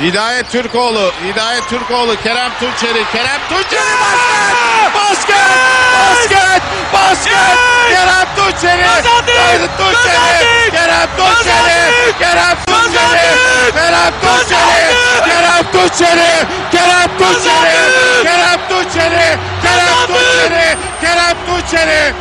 Hidayet Türkoğlu, Hidayet Türkoğlu, Kerem Tunçeri, Kerem Tunçeri basket! Basket! Basket! Basket! Kerem Tunçeri! Kerem Tunçeri! Kerem Tunçeri! Kerem Tunçeri! Kerem Tunçeri! Kerem Tunçeri! Kerem Tunçeri! Kerem Tunçeri! Kerem Tunçeri! Kerem Tunçeri!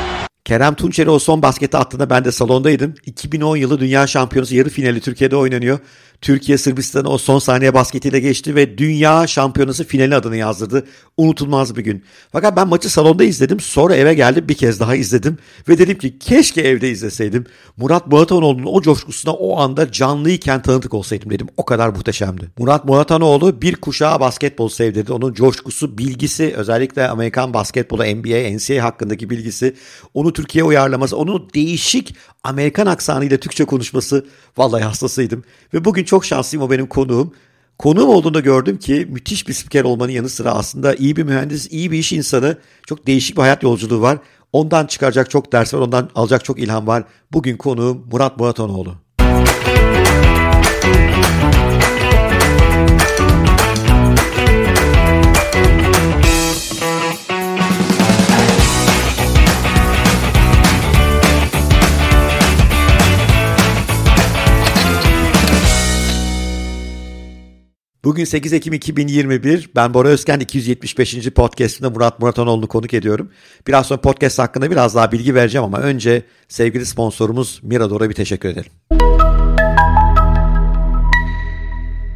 Kerem Tunçeri o son basketi attığında ben de salondaydım. 2010 yılı Dünya Şampiyonası yarı finali Türkiye'de oynanıyor. Türkiye Sırbistan'ı o son saniye basketiyle geçti ve Dünya Şampiyonası finali adını yazdırdı. Unutulmaz bir gün. Fakat ben maçı salonda izledim. Sonra eve geldim bir kez daha izledim. Ve dedim ki keşke evde izleseydim. Murat Muratanoğlu'nun o coşkusuna o anda canlıyken tanıtık olsaydım dedim. O kadar muhteşemdi. Murat Muratanoğlu bir kuşağı basketbol sevdirdi. Onun coşkusu, bilgisi özellikle Amerikan basketbolu, NBA, NCAA hakkındaki bilgisi, onu Türkiye uyarlaması, onun değişik Amerikan aksanıyla Türkçe konuşması vallahi hastasıydım. Ve bugün çok şanslıyım o benim konuğum. Konuğum olduğunda gördüm ki müthiş bir spiker olmanın yanı sıra aslında iyi bir mühendis, iyi bir iş insanı, çok değişik bir hayat yolculuğu var. Ondan çıkaracak çok ders var, ondan alacak çok ilham var. Bugün konuğum Murat Muratanoğlu. Bugün 8 Ekim 2021. Ben Bora Özken 275. podcast'ında Murat Muratanoğlu'nu konuk ediyorum. Biraz sonra podcast hakkında biraz daha bilgi vereceğim ama önce sevgili sponsorumuz Mirador'a bir teşekkür edelim.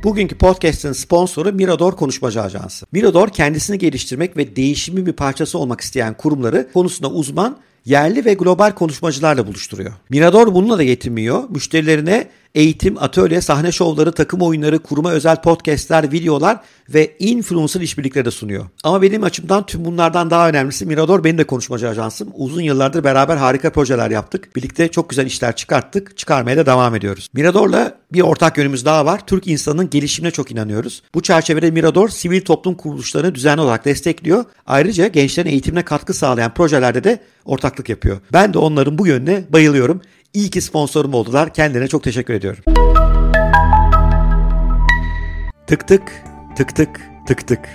Bugünkü podcast'ın sponsoru Mirador Konuşmacı Ajansı. Mirador kendisini geliştirmek ve değişimin bir parçası olmak isteyen kurumları konusunda uzman yerli ve global konuşmacılarla buluşturuyor. Mirador bununla da yetinmiyor. Müşterilerine eğitim, atölye, sahne şovları, takım oyunları, kuruma özel podcastler, videolar ve influencer işbirlikleri de sunuyor. Ama benim açımdan tüm bunlardan daha önemlisi Mirador benim de konuşmacı ajansım. Uzun yıllardır beraber harika projeler yaptık. Birlikte çok güzel işler çıkarttık. Çıkarmaya da devam ediyoruz. Mirador'la bir ortak yönümüz daha var. Türk insanının gelişimine çok inanıyoruz. Bu çerçevede Mirador sivil toplum kuruluşlarını düzenli olarak destekliyor. Ayrıca gençlerin eğitimine katkı sağlayan projelerde de ortaklık yapıyor. Ben de onların bu yönüne bayılıyorum. İyi ki sponsorum oldular. Kendilerine çok teşekkür ediyorum. Tık tık, tık tık, tık tık.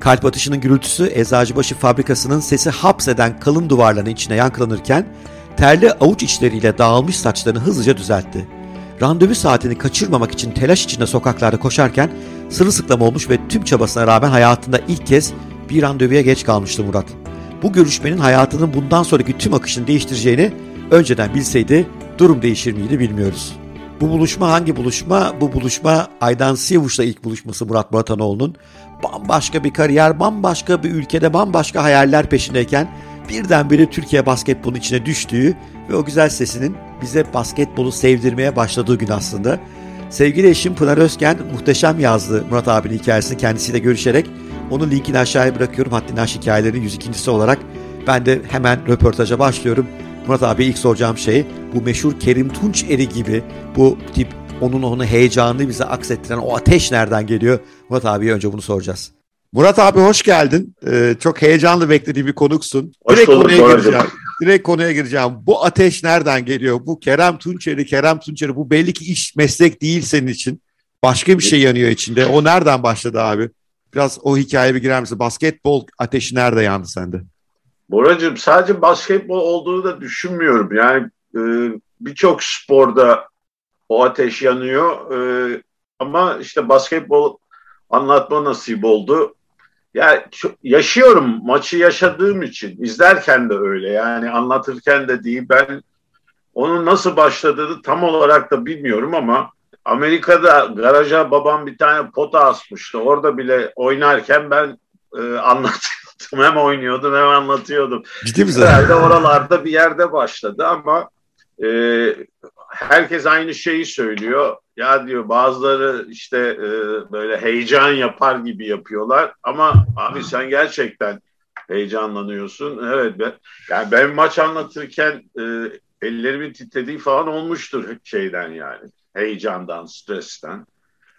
Kalp atışının gürültüsü Eczacıbaşı fabrikasının sesi hapseden kalın duvarların içine yankılanırken terli avuç içleriyle dağılmış saçlarını hızlıca düzeltti. Randevu saatini kaçırmamak için telaş içinde sokaklarda koşarken sırılsıklam olmuş ve tüm çabasına rağmen hayatında ilk kez bir randevuya geç kalmıştı Murat. Bu görüşmenin hayatının bundan sonraki tüm akışını değiştireceğini önceden bilseydi durum değişir miydi bilmiyoruz. Bu buluşma hangi buluşma? Bu buluşma Aydan Sivuş'la ilk buluşması Murat Muratanoğlu'nun bambaşka bir kariyer, bambaşka bir ülkede bambaşka hayaller peşindeyken birdenbire Türkiye basketbolunun içine düştüğü ve o güzel sesinin bize basketbolu sevdirmeye başladığı gün aslında. Sevgili eşim Pınar Özken muhteşem yazdı Murat abinin hikayesini kendisiyle görüşerek. Onun linkini aşağıya bırakıyorum. Haddini Aş hikayelerinin 102.si olarak. Ben de hemen röportaja başlıyorum. Murat abi ilk soracağım şey bu meşhur Kerim Tunç eri gibi bu tip onun onu heyecanlı bize aksettiren o ateş nereden geliyor? Murat abiye önce bunu soracağız. Murat abi hoş geldin. Ee, çok heyecanlı beklediğim bir konuksun. Hoş Direkt bulduk, konuya Doracığım. gireceğim. Direkt konuya gireceğim. Bu ateş nereden geliyor? Bu Kerem Tunçeri, Kerem Tunçeri bu belli ki iş meslek değil senin için. Başka bir şey yanıyor içinde. O nereden başladı abi? Biraz o hikayeye bir girer misin? Basketbol ateşi nerede yandı sende? Boracığım sadece basketbol olduğunu da düşünmüyorum. Yani e, birçok sporda o ateş yanıyor. E, ama işte basketbol anlatma nasip oldu. Ço- yaşıyorum maçı yaşadığım için. izlerken de öyle. Yani anlatırken de değil. Ben onun nasıl başladığını tam olarak da bilmiyorum ama Amerika'da garaja babam bir tane pota asmıştı. Orada bile oynarken ben e, anlatıyordum. Hem oynuyordum hem anlatıyordum. Ciddi misin? Herhalde oralarda bir yerde başladı ama e, herkes aynı şeyi söylüyor. Ya diyor bazıları işte e, böyle heyecan yapar gibi yapıyorlar ama abi sen gerçekten heyecanlanıyorsun. Evet ben, yani ben maç anlatırken e, ellerimin titrediği falan olmuştur şeyden yani. Heyecandan, stresten.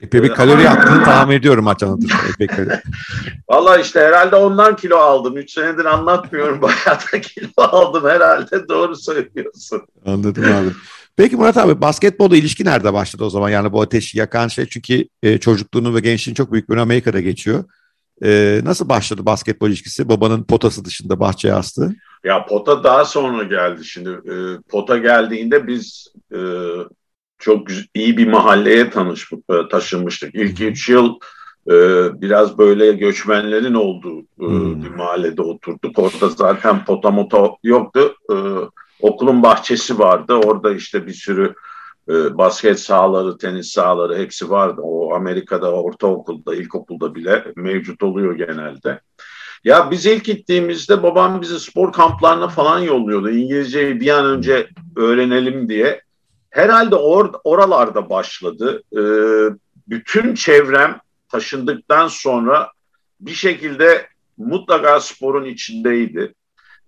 Epey bir kalori yaktığını tahmin ediyorum maç anlatırken. Epey kalori. Valla işte herhalde ondan kilo aldım. Üç senedir anlatmıyorum. Bayağı da kilo aldım herhalde. Doğru söylüyorsun. Anladım abi. Peki Murat abi basketbolda ilişki nerede başladı o zaman? Yani bu ateşi yakan şey çünkü e, çocukluğunu ve gençliğini çok büyük bir Amerika'da geçiyor. E, nasıl başladı basketbol ilişkisi? Babanın potası dışında bahçeye astı. Ya pota daha sonra geldi. Şimdi e, pota geldiğinde biz e, çok iyi bir mahalleye tanış, e, taşınmıştık. İlk üç yıl e, biraz böyle göçmenlerin olduğu e, hmm. bir mahallede oturduk. Orada zaten pota mota yoktu. E, okulun bahçesi vardı. Orada işte bir sürü e, basket sahaları, tenis sahaları hepsi vardı. O Amerika'da ortaokulda, ilkokulda bile mevcut oluyor genelde. Ya biz ilk gittiğimizde babam bizi spor kamplarına falan yolluyordu. İngilizceyi bir an önce öğrenelim diye. Herhalde or, oralarda başladı. Ee, bütün çevrem taşındıktan sonra bir şekilde mutlaka sporun içindeydi.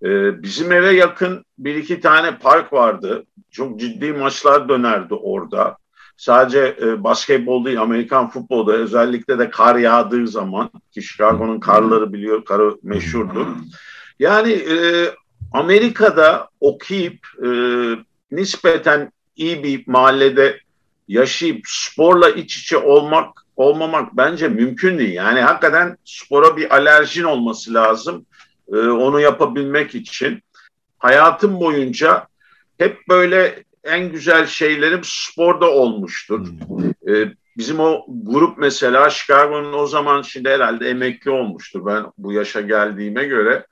Ee, bizim eve yakın bir iki tane park vardı. Çok ciddi maçlar dönerdi orada. Sadece e, basketbol değil, Amerikan futbolda özellikle de kar yağdığı zaman ki Chicago'nun karları biliyor, karı meşhurdur. Yani e, Amerika'da okuyup e, nispeten iyi bir mahallede yaşayıp sporla iç içe olmak olmamak bence mümkün değil. Yani hakikaten spora bir alerjin olması lazım e, onu yapabilmek için. Hayatım boyunca hep böyle en güzel şeylerim sporda olmuştur. Hmm. Ee, bizim o grup mesela Chicago'nun o zaman şimdi herhalde emekli olmuştur. Ben bu yaşa geldiğime göre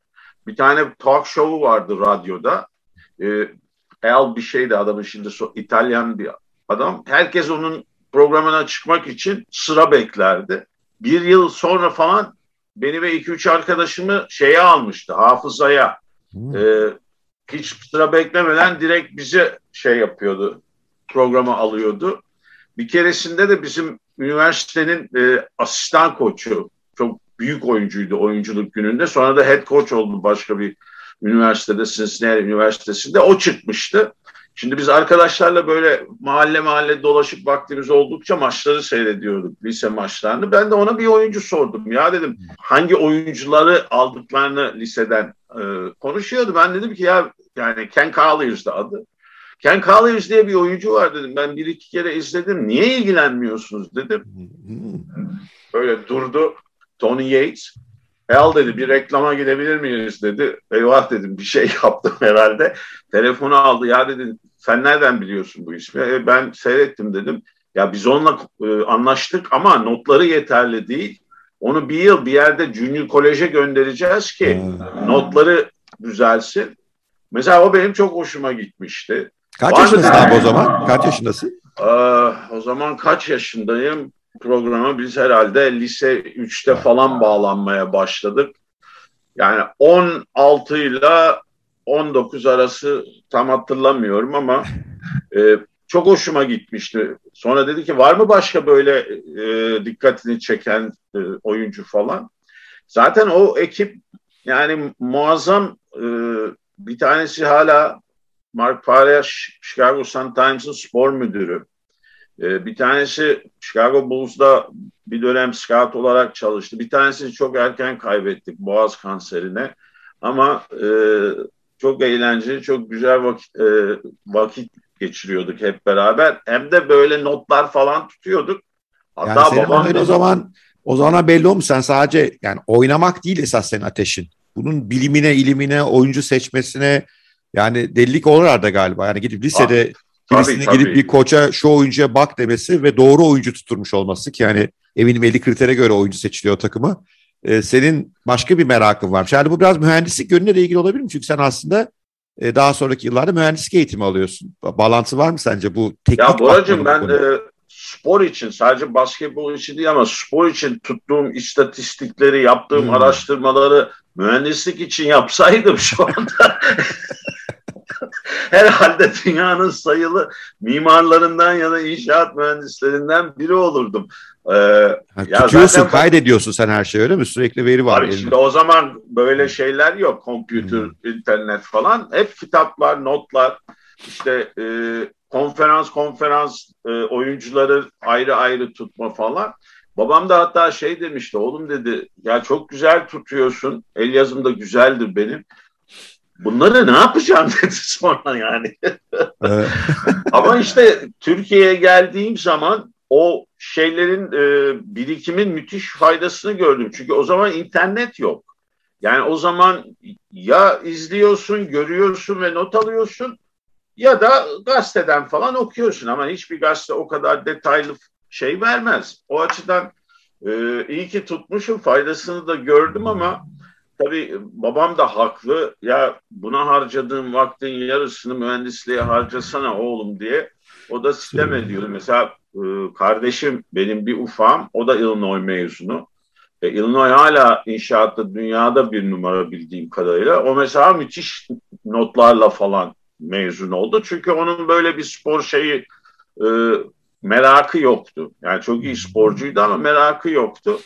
bir tane talk show'u vardı radyoda. Ee, El bir şeydi adamın şimdi so İtalyan bir adam. Herkes onun programına çıkmak için sıra beklerdi. Bir yıl sonra falan beni ve iki üç arkadaşımı şeye almıştı hafızaya. Hmm. Ee, hiç sıra beklemeden direkt bize şey yapıyordu, programa alıyordu. Bir keresinde de bizim üniversitenin e, asistan koçu, çok büyük oyuncuydu oyunculuk gününde. Sonra da head coach oldu başka bir üniversitede, Cincinnati Üniversitesi'nde. O çıkmıştı. Şimdi biz arkadaşlarla böyle mahalle mahalle dolaşıp vaktimiz oldukça maçları seyrediyorduk, lise maçlarını. Ben de ona bir oyuncu sordum. Ya dedim hangi oyuncuları aldıklarını liseden e, konuşuyordu. Ben dedim ki ya yani Ken Colliers adı. Ken Colliers diye bir oyuncu var dedim. Ben bir iki kere izledim. Niye ilgilenmiyorsunuz dedim. Böyle durdu. Tony Yates. Al dedi bir reklama gidebilir miyiz dedi. Eyvah dedim bir şey yaptım herhalde. Telefonu aldı ya dedi sen nereden biliyorsun bu ismi? E, ben seyrettim dedim. Ya biz onunla e, anlaştık ama notları yeterli değil. Onu bir yıl bir yerde junior koleje göndereceğiz ki hmm. notları düzelsin. Mesela o benim çok hoşuma gitmişti. Kaç Var yaşındasın abi o zaman? Kaç yaşındasın? Ee, o zaman kaç yaşındayım? Programa biz herhalde lise 3'te falan bağlanmaya başladık. Yani 16 ile 19 arası tam hatırlamıyorum ama e, çok hoşuma gitmişti. Sonra dedi ki var mı başka böyle e, dikkatini çeken e, oyuncu falan? Zaten o ekip yani muazzam e, bir tanesi hala Mark Faria Chicago Sun-Times'ın spor müdürü. Ee, bir tanesi Chicago Bulls'da bir dönem scout olarak çalıştı. Bir tanesini çok erken kaybettik boğaz kanserine. Ama e, çok eğlenceli, çok güzel vakit, e, vakit geçiriyorduk hep beraber. Hem de böyle notlar falan tutuyorduk. Hatta yani senin babam o zaman o zaman belli olmuş sen sadece yani oynamak değil esas senin ateşin bunun bilimine, ilimine, oyuncu seçmesine yani delilik oralarda galiba. Yani gidip lisede ah, birisine tabii, gidip bir koça şu oyuncuya bak demesi ve doğru oyuncu tutturmuş olması ki yani eminim 50 kritere göre oyuncu seçiliyor o takımı. Ee, senin başka bir merakın var. Yani bu biraz mühendislik yönüne de ilgili olabilir mi? Çünkü sen aslında e, daha sonraki yıllarda mühendislik eğitimi alıyorsun. Bağlantı var mı sence bu teknik? Ya Boracığım ben e, spor için sadece basketbol için değil ama spor için tuttuğum istatistikleri, yaptığım hmm. araştırmaları mühendislik için yapsaydım şu anda herhalde dünyanın sayılı mimarlarından ya da inşaat mühendislerinden biri olurdum. Ee, ya tutuyorsun, zaten, kaydediyorsun sen her şey öyle mi? Sürekli veri var. Şimdi o zaman böyle şeyler yok. Computer, hmm. internet falan. Hep kitaplar, notlar. İşte e, konferans konferans e, oyuncuları ayrı ayrı tutma falan. Babam da hatta şey demişti oğlum dedi ya çok güzel tutuyorsun el yazım da güzeldir benim. Bunları ne yapacağım dedi sonra yani. Ama işte Türkiye'ye geldiğim zaman o şeylerin e, birikimin müthiş faydasını gördüm. Çünkü o zaman internet yok. Yani o zaman ya izliyorsun, görüyorsun ve not alıyorsun ya da gazeteden falan okuyorsun ama hiçbir gazete o kadar detaylı şey vermez. O açıdan e, iyi ki tutmuşum faydasını da gördüm ama tabii babam da haklı. Ya buna harcadığım vaktin yarısını mühendisliğe harcasana oğlum diye. O da sistem ediyordu. Mesela e, kardeşim benim bir ufam o da Illinois mezunu. E, Illinois hala inşaatta dünyada bir numara bildiğim kadarıyla. O mesela müthiş notlarla falan mezun oldu. Çünkü onun böyle bir spor şeyi e, merakı yoktu. Yani çok iyi sporcuydu ama merakı yoktu.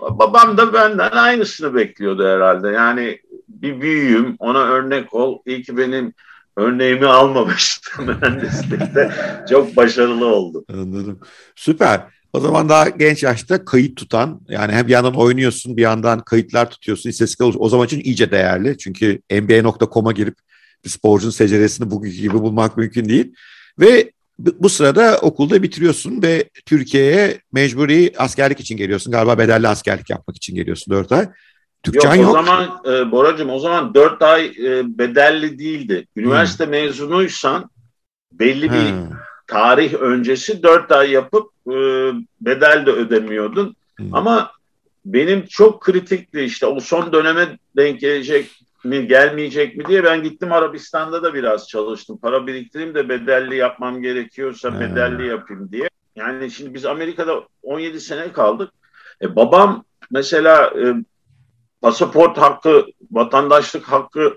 Babam da benden aynısını bekliyordu herhalde. Yani bir büyüğüm, ona örnek ol. İyi ki benim örneğimi almamıştı mühendislikte. Çok başarılı oldu. Anladım. Süper. O zaman daha genç yaşta kayıt tutan yani hem bir yandan oynuyorsun bir yandan kayıtlar tutuyorsun istatistik O zaman için iyice değerli. Çünkü nba.com'a girip bir sporcunun seceresini bugünkü gibi bulmak mümkün değil. Ve bu sırada okulda bitiriyorsun ve Türkiye'ye mecburi askerlik için geliyorsun. Galiba bedelli askerlik yapmak için geliyorsun dört ay. Türkçen yok. O yok. zaman e, Boracığım o zaman dört ay e, bedelli değildi. Üniversite hmm. mezunuysan belli bir hmm. tarih öncesi dört ay yapıp e, bedel de ödemiyordun. Hmm. Ama benim çok kritikti işte o son döneme denk gelecek mi gelmeyecek mi diye ben gittim Arabistan'da da biraz çalıştım. Para biriktireyim de bedelli yapmam gerekiyorsa hmm. bedelli yapayım diye. Yani şimdi biz Amerika'da 17 sene kaldık. E, babam mesela e, pasaport hakkı, vatandaşlık hakkı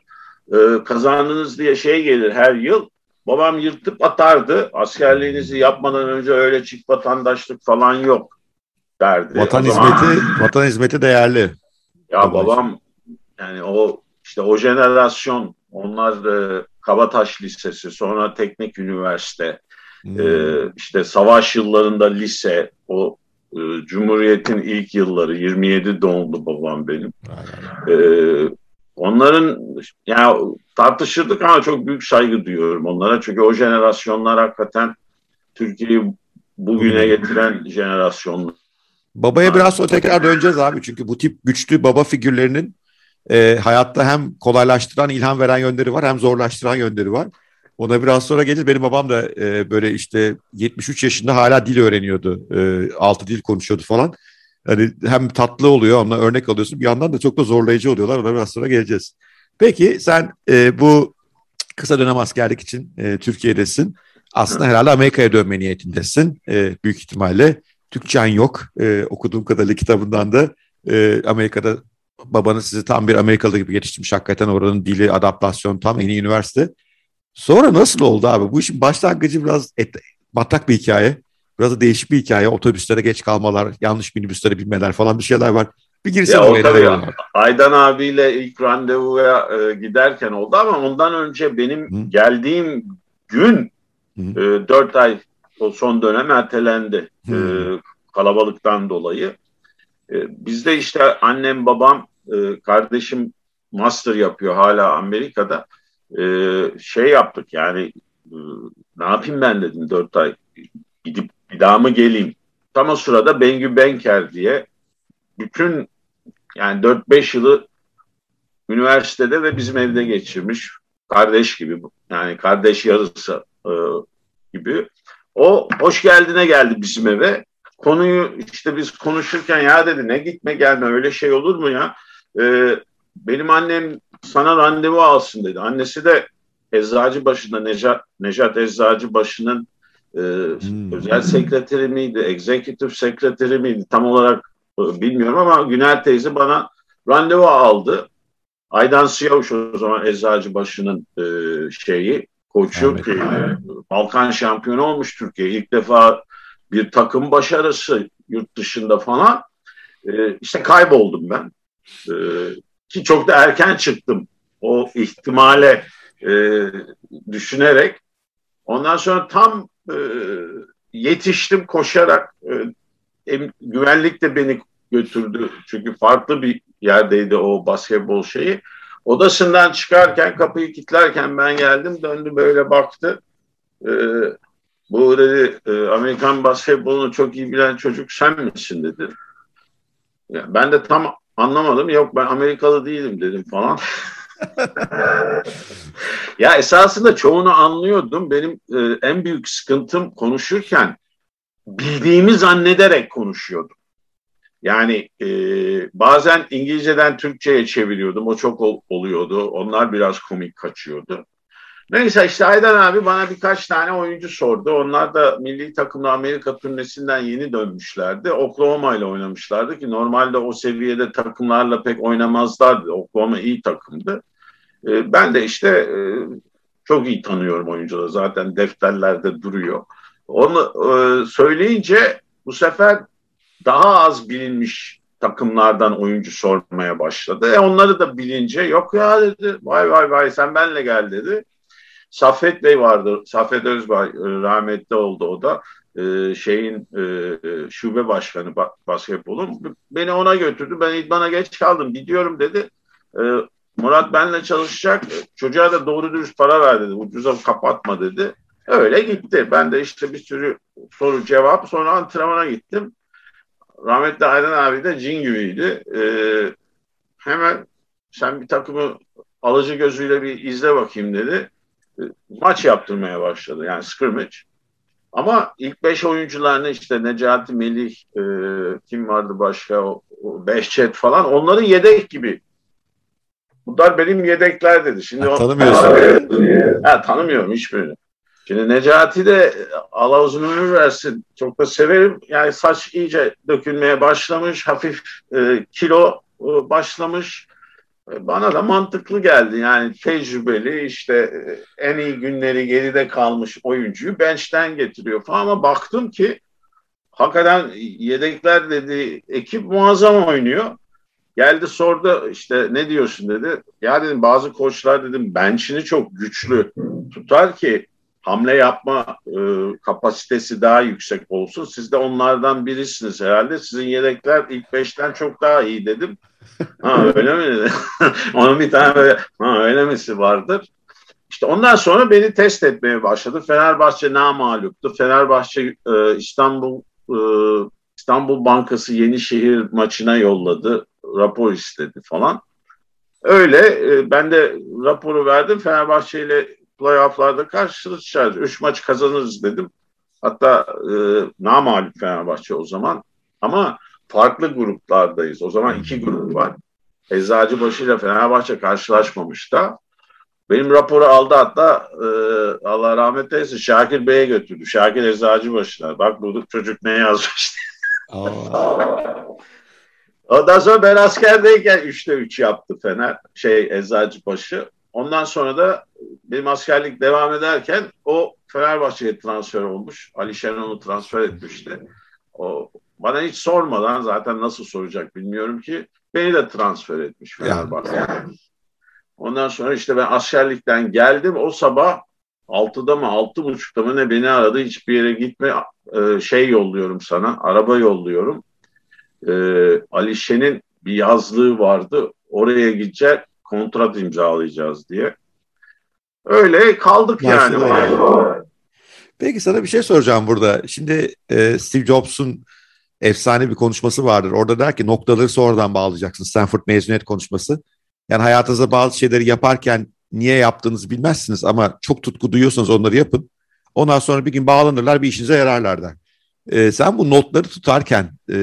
e, kazandınız diye şey gelir her yıl. Babam yırtıp atardı. Askerliğinizi yapmadan önce öyle çift vatandaşlık falan yok derdi. Vatan hizmeti, vatan hizmeti değerli. Ya babam yani o işte o jenerasyon onlar e, Kabataş Lisesi, sonra Teknik Üniversite, hmm. e, işte savaş yıllarında lise, o e, Cumhuriyet'in ilk yılları, 27 doğumlu babam benim. E, onların yani tartışırdık ama çok büyük saygı duyuyorum onlara. Çünkü o jenerasyonlar hakikaten Türkiye'yi bugüne getiren jenerasyonlar. Babaya biraz sonra tekrar döneceğiz abi. Çünkü bu tip güçlü baba figürlerinin e, hayatta hem kolaylaştıran, ilham veren yönleri var hem zorlaştıran yönleri var. Ona biraz sonra geleceğiz. Benim babam da e, böyle işte 73 yaşında hala dil öğreniyordu. E, altı dil konuşuyordu falan. Yani hem tatlı oluyor onunla örnek alıyorsun. Bir yandan da çok da zorlayıcı oluyorlar. Ona biraz sonra geleceğiz. Peki sen e, bu kısa dönem askerlik için e, Türkiye'desin. Aslında herhalde Amerika'ya dönme niyetindesin. E, büyük ihtimalle. Türkçen yok. E, okuduğum kadarıyla kitabından da e, Amerika'da babanız sizi tam bir Amerikalı gibi yetiştirmiş. Hakikaten oranın dili, adaptasyon tam en iyi üniversite. Sonra nasıl oldu abi? Bu işin başlangıcı biraz et, batak bir hikaye. Biraz da değişik bir hikaye. Otobüslere geç kalmalar, yanlış minibüslere binmeler falan bir şeyler var. Bir girsin ya, oraya. Ya. Aydan abiyle ilk randevuya e, giderken oldu ama ondan önce benim Hı. geldiğim gün e, 4 ay o son dönem ertelendi. E, kalabalıktan dolayı. E, bizde işte annem babam e, kardeşim master yapıyor hala Amerika'da. E, şey yaptık yani e, ne yapayım ben dedim dört ay gidip bir daha mı geleyim? Tam o sırada Bengü Benker diye bütün yani 4-5 yılı üniversitede ve bizim evde geçirmiş kardeş gibi yani kardeş yarısı e, gibi. O hoş geldine geldi bizim eve. Konuyu işte biz konuşurken ya dedi ne gitme gelme öyle şey olur mu ya? E, benim annem sana randevu alsın dedi. Annesi de eczacı başında Necat, Necat eczacı başının e, hmm. özel sekreteri miydi, executive sekreteri miydi tam olarak e, bilmiyorum ama Güner teyze bana randevu aldı. Aydan Siyavuş o zaman eczacı başının e, şeyi, koçu evet. e, Balkan şampiyonu olmuş Türkiye. İlk defa bir takım başarısı yurt dışında falan. E, işte kayboldum ben. E, ki çok da erken çıktım o ihtimale e, düşünerek. Ondan sonra tam e, yetiştim koşarak. E, güvenlik de beni götürdü. Çünkü farklı bir yerdeydi o basketbol şeyi. Odasından çıkarken kapıyı kilitlerken ben geldim döndü böyle baktı. Ee, bu dedi e, Amerikan basketbolunu çok iyi bilen çocuk sen misin dedi. Ya ben de tam anlamadım. Yok ben Amerikalı değilim dedim falan. ya esasında çoğunu anlıyordum. Benim e, en büyük sıkıntım konuşurken bildiğimi zannederek konuşuyordum. Yani e, bazen İngilizceden Türkçe'ye çeviriyordum. O çok ol, oluyordu. Onlar biraz komik kaçıyordu. Neyse işte Aydan abi bana birkaç tane oyuncu sordu. Onlar da milli takımla Amerika turnesinden yeni dönmüşlerdi. Oklahoma ile oynamışlardı ki normalde o seviyede takımlarla pek oynamazlardı. Oklahoma iyi takımdı. E, ben de işte e, çok iyi tanıyorum oyuncuları. Zaten defterlerde duruyor. Onu e, söyleyince bu sefer daha az bilinmiş takımlardan oyuncu sormaya başladı. E onları da bilince yok ya dedi. Vay vay vay sen benle gel dedi. Saffet Bey vardı. Saffet Özbay e, rahmetli oldu o da. Ee, şeyin e, e şube başkanı basketbolun. Beni ona götürdü. Ben idmana geç kaldım. Gidiyorum dedi. Ee, Murat benle çalışacak. Çocuğa da doğru dürüst para ver dedi. Ucuza kapatma dedi. Öyle gitti. Ben de işte bir sürü soru cevap. Sonra antrenmana gittim. Rahmetli Aydan abi de cin gibiydi. Ee, hemen sen bir takımı alıcı gözüyle bir izle bakayım dedi maç yaptırmaya başladı. Yani scrimmage. Ama ilk beş oyuncularını işte Necati Melih, e, kim vardı başka, o, o Behçet falan onların yedek gibi. Bunlar benim yedekler dedi. Şimdi ha, tanımıyorsun. Ha, tanımıyorum hiçbirini. Şimdi Necati de Allah uzun ömür versin. Çok da severim. Yani saç iyice dökülmeye başlamış. Hafif e, kilo e, başlamış. E, bana da mantıklı geldi. Yani tecrübeli işte e, en iyi günleri geride kalmış oyuncuyu bench'ten getiriyor falan ama baktım ki hakikaten yedekler dedi ekip muazzam oynuyor. Geldi sordu işte ne diyorsun dedi. Ya dedim bazı koçlar dedim bench'ini çok güçlü tutar ki hamle yapma e, kapasitesi daha yüksek olsun. Siz de onlardan birisiniz herhalde. Sizin yedekler ilk beşten çok daha iyi dedim. Ha öyle mi? Onun bir tane böyle ha öyle misi vardır. İşte ondan sonra beni test etmeye başladı. Fenerbahçe namaluptu. Fenerbahçe e, İstanbul e, İstanbul Bankası Yenişehir maçına yolladı. Rapor istedi falan. Öyle e, ben de raporu verdim. Fenerbahçe ile playofflarda karşılaşacağız. Üç maç kazanırız dedim. Hatta e, namalip Fenerbahçe o zaman. Ama farklı gruplardayız. O zaman iki grup var. Eczacıbaşı ile Fenerbahçe karşılaşmamış da. Benim raporu aldı hatta e, Allah rahmet eylesin Şakir Bey'e götürdü. Şakir Eczacıbaşı'na. Bak bu çocuk ne yazmış Ondan sonra ben askerdeyken üçte üç yaptı Fener. Şey Eczacıbaşı. Ondan sonra da benim askerlik devam ederken o Fenerbahçe'ye transfer olmuş. Ali Şenol'u transfer etmişti. O bana hiç sormadan zaten nasıl soracak bilmiyorum ki beni de transfer etmiş Fenerbahçe. Yani. Ondan sonra işte ben askerlikten geldim o sabah 6'da mı 6.30'da mı ne beni aradı hiçbir yere gitme e, şey yolluyorum sana araba yolluyorum. E, Ali Şen'in bir yazlığı vardı oraya gidecek kontrat imzalayacağız diye. Öyle kaldık yani. Peki sana bir şey soracağım burada. Şimdi e, Steve Jobs'un efsane bir konuşması vardır. Orada der ki noktaları sonradan bağlayacaksın. Stanford mezuniyet konuşması. Yani hayatınızda bazı şeyleri yaparken niye yaptığınızı bilmezsiniz ama çok tutku duyuyorsanız onları yapın. Ondan sonra bir gün bağlanırlar bir işinize yararlar der. Ee, sen bu notları tutarken e,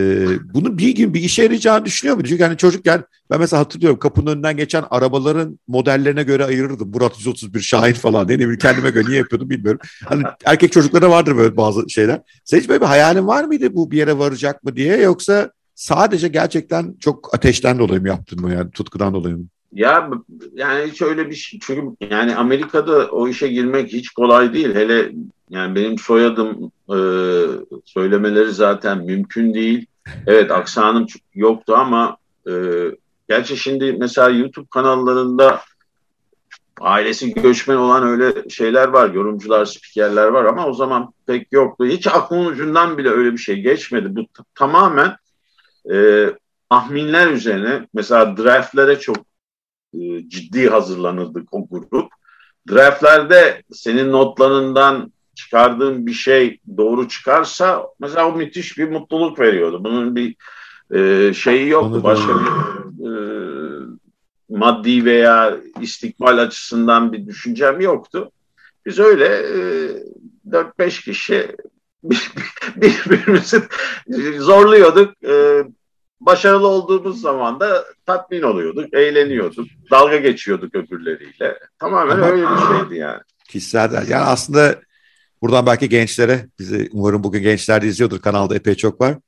bunu bir gün bir işe yarayacağını düşünüyor muydun? Çünkü hani çocukken ben mesela hatırlıyorum kapının önünden geçen arabaların modellerine göre ayırırdım. Murat 131 Şahin falan. Ne bileyim kendime göre niye yapıyordum bilmiyorum. Hani erkek çocuklara vardır böyle bazı şeyler. Sen hiç böyle bir hayalin var mıydı bu bir yere varacak mı diye yoksa sadece gerçekten çok ateşten dolayı mı yaptın mı yani tutkudan dolayı mı? Ya yani hiç öyle bir şey çünkü yani Amerika'da o işe girmek hiç kolay değil. Hele yani benim soyadım e, söylemeleri zaten mümkün değil. Evet aksanım yoktu ama e, gerçi şimdi mesela YouTube kanallarında ailesi göçmen olan öyle şeyler var. Yorumcular, spikerler var ama o zaman pek yoktu. Hiç aklımın ucundan bile öyle bir şey geçmedi. Bu tamamen e, tahminler üzerine mesela draftlere çok e, ciddi hazırlanırdık o grup. Draftlerde senin notlarından çıkardığın bir şey doğru çıkarsa mesela o müthiş bir mutluluk veriyordu. Bunun bir e, şeyi yoktu. Başka bir e, maddi veya istikbal açısından bir düşüncem yoktu. Biz öyle e, 4-5 kişi birbirimizi zorluyorduk. E, başarılı olduğumuz zaman da tatmin oluyorduk, eğleniyorduk, dalga geçiyorduk öbürleriyle. Tamamen Ama, öyle bir şeydi yani. Kişisel yani aslında buradan belki gençlere, bizi umarım bugün gençler de izliyordur kanalda epey çok var.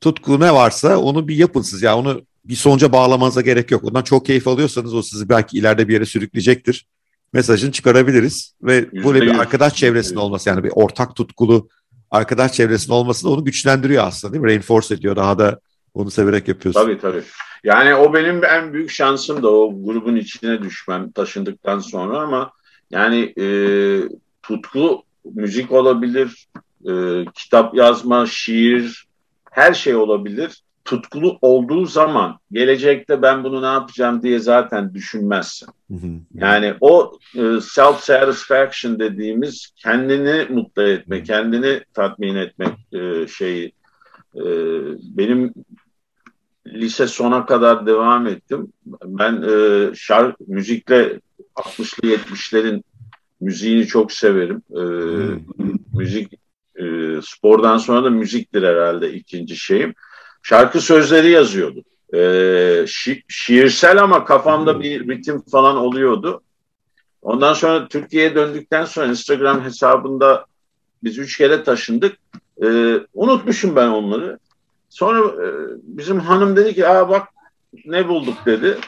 Tutku ne varsa onu bir yapın siz ya onu bir sonuca bağlamanıza gerek yok. Ondan çok keyif alıyorsanız o sizi belki ileride bir yere sürükleyecektir. Mesajını çıkarabiliriz ve böyle bir arkadaş çevresinde olması yani bir ortak tutkulu arkadaş çevresinde olması da onu güçlendiriyor aslında değil mi? Reinforce ediyor daha da onu severek yapıyorsun. Tabii tabii. Yani o benim en büyük şansım da o grubun içine düşmem taşındıktan sonra ama yani e, tutku müzik olabilir, e, kitap yazma, şiir, her şey olabilir. Tutkulu olduğu zaman gelecekte ben bunu ne yapacağım diye zaten düşünmezsin. Yani o e, self satisfaction dediğimiz kendini mutlu etme, kendini tatmin etmek e, şeyi e, benim lise sona kadar devam ettim. Ben e, şark müzikle 60'lı 70'lerin müziğini çok severim. E. Müzik e, spordan sonra da müziktir herhalde ikinci şeyim. Şarkı sözleri yazıyordum. E, şi- şiirsel ama kafamda bir ritim falan oluyordu. Ondan sonra Türkiye'ye döndükten sonra Instagram hesabında biz üç kere taşındık. E, unutmuşum ben onları. Sonra e, bizim hanım dedi ki Aa, bak ne bulduk dedi.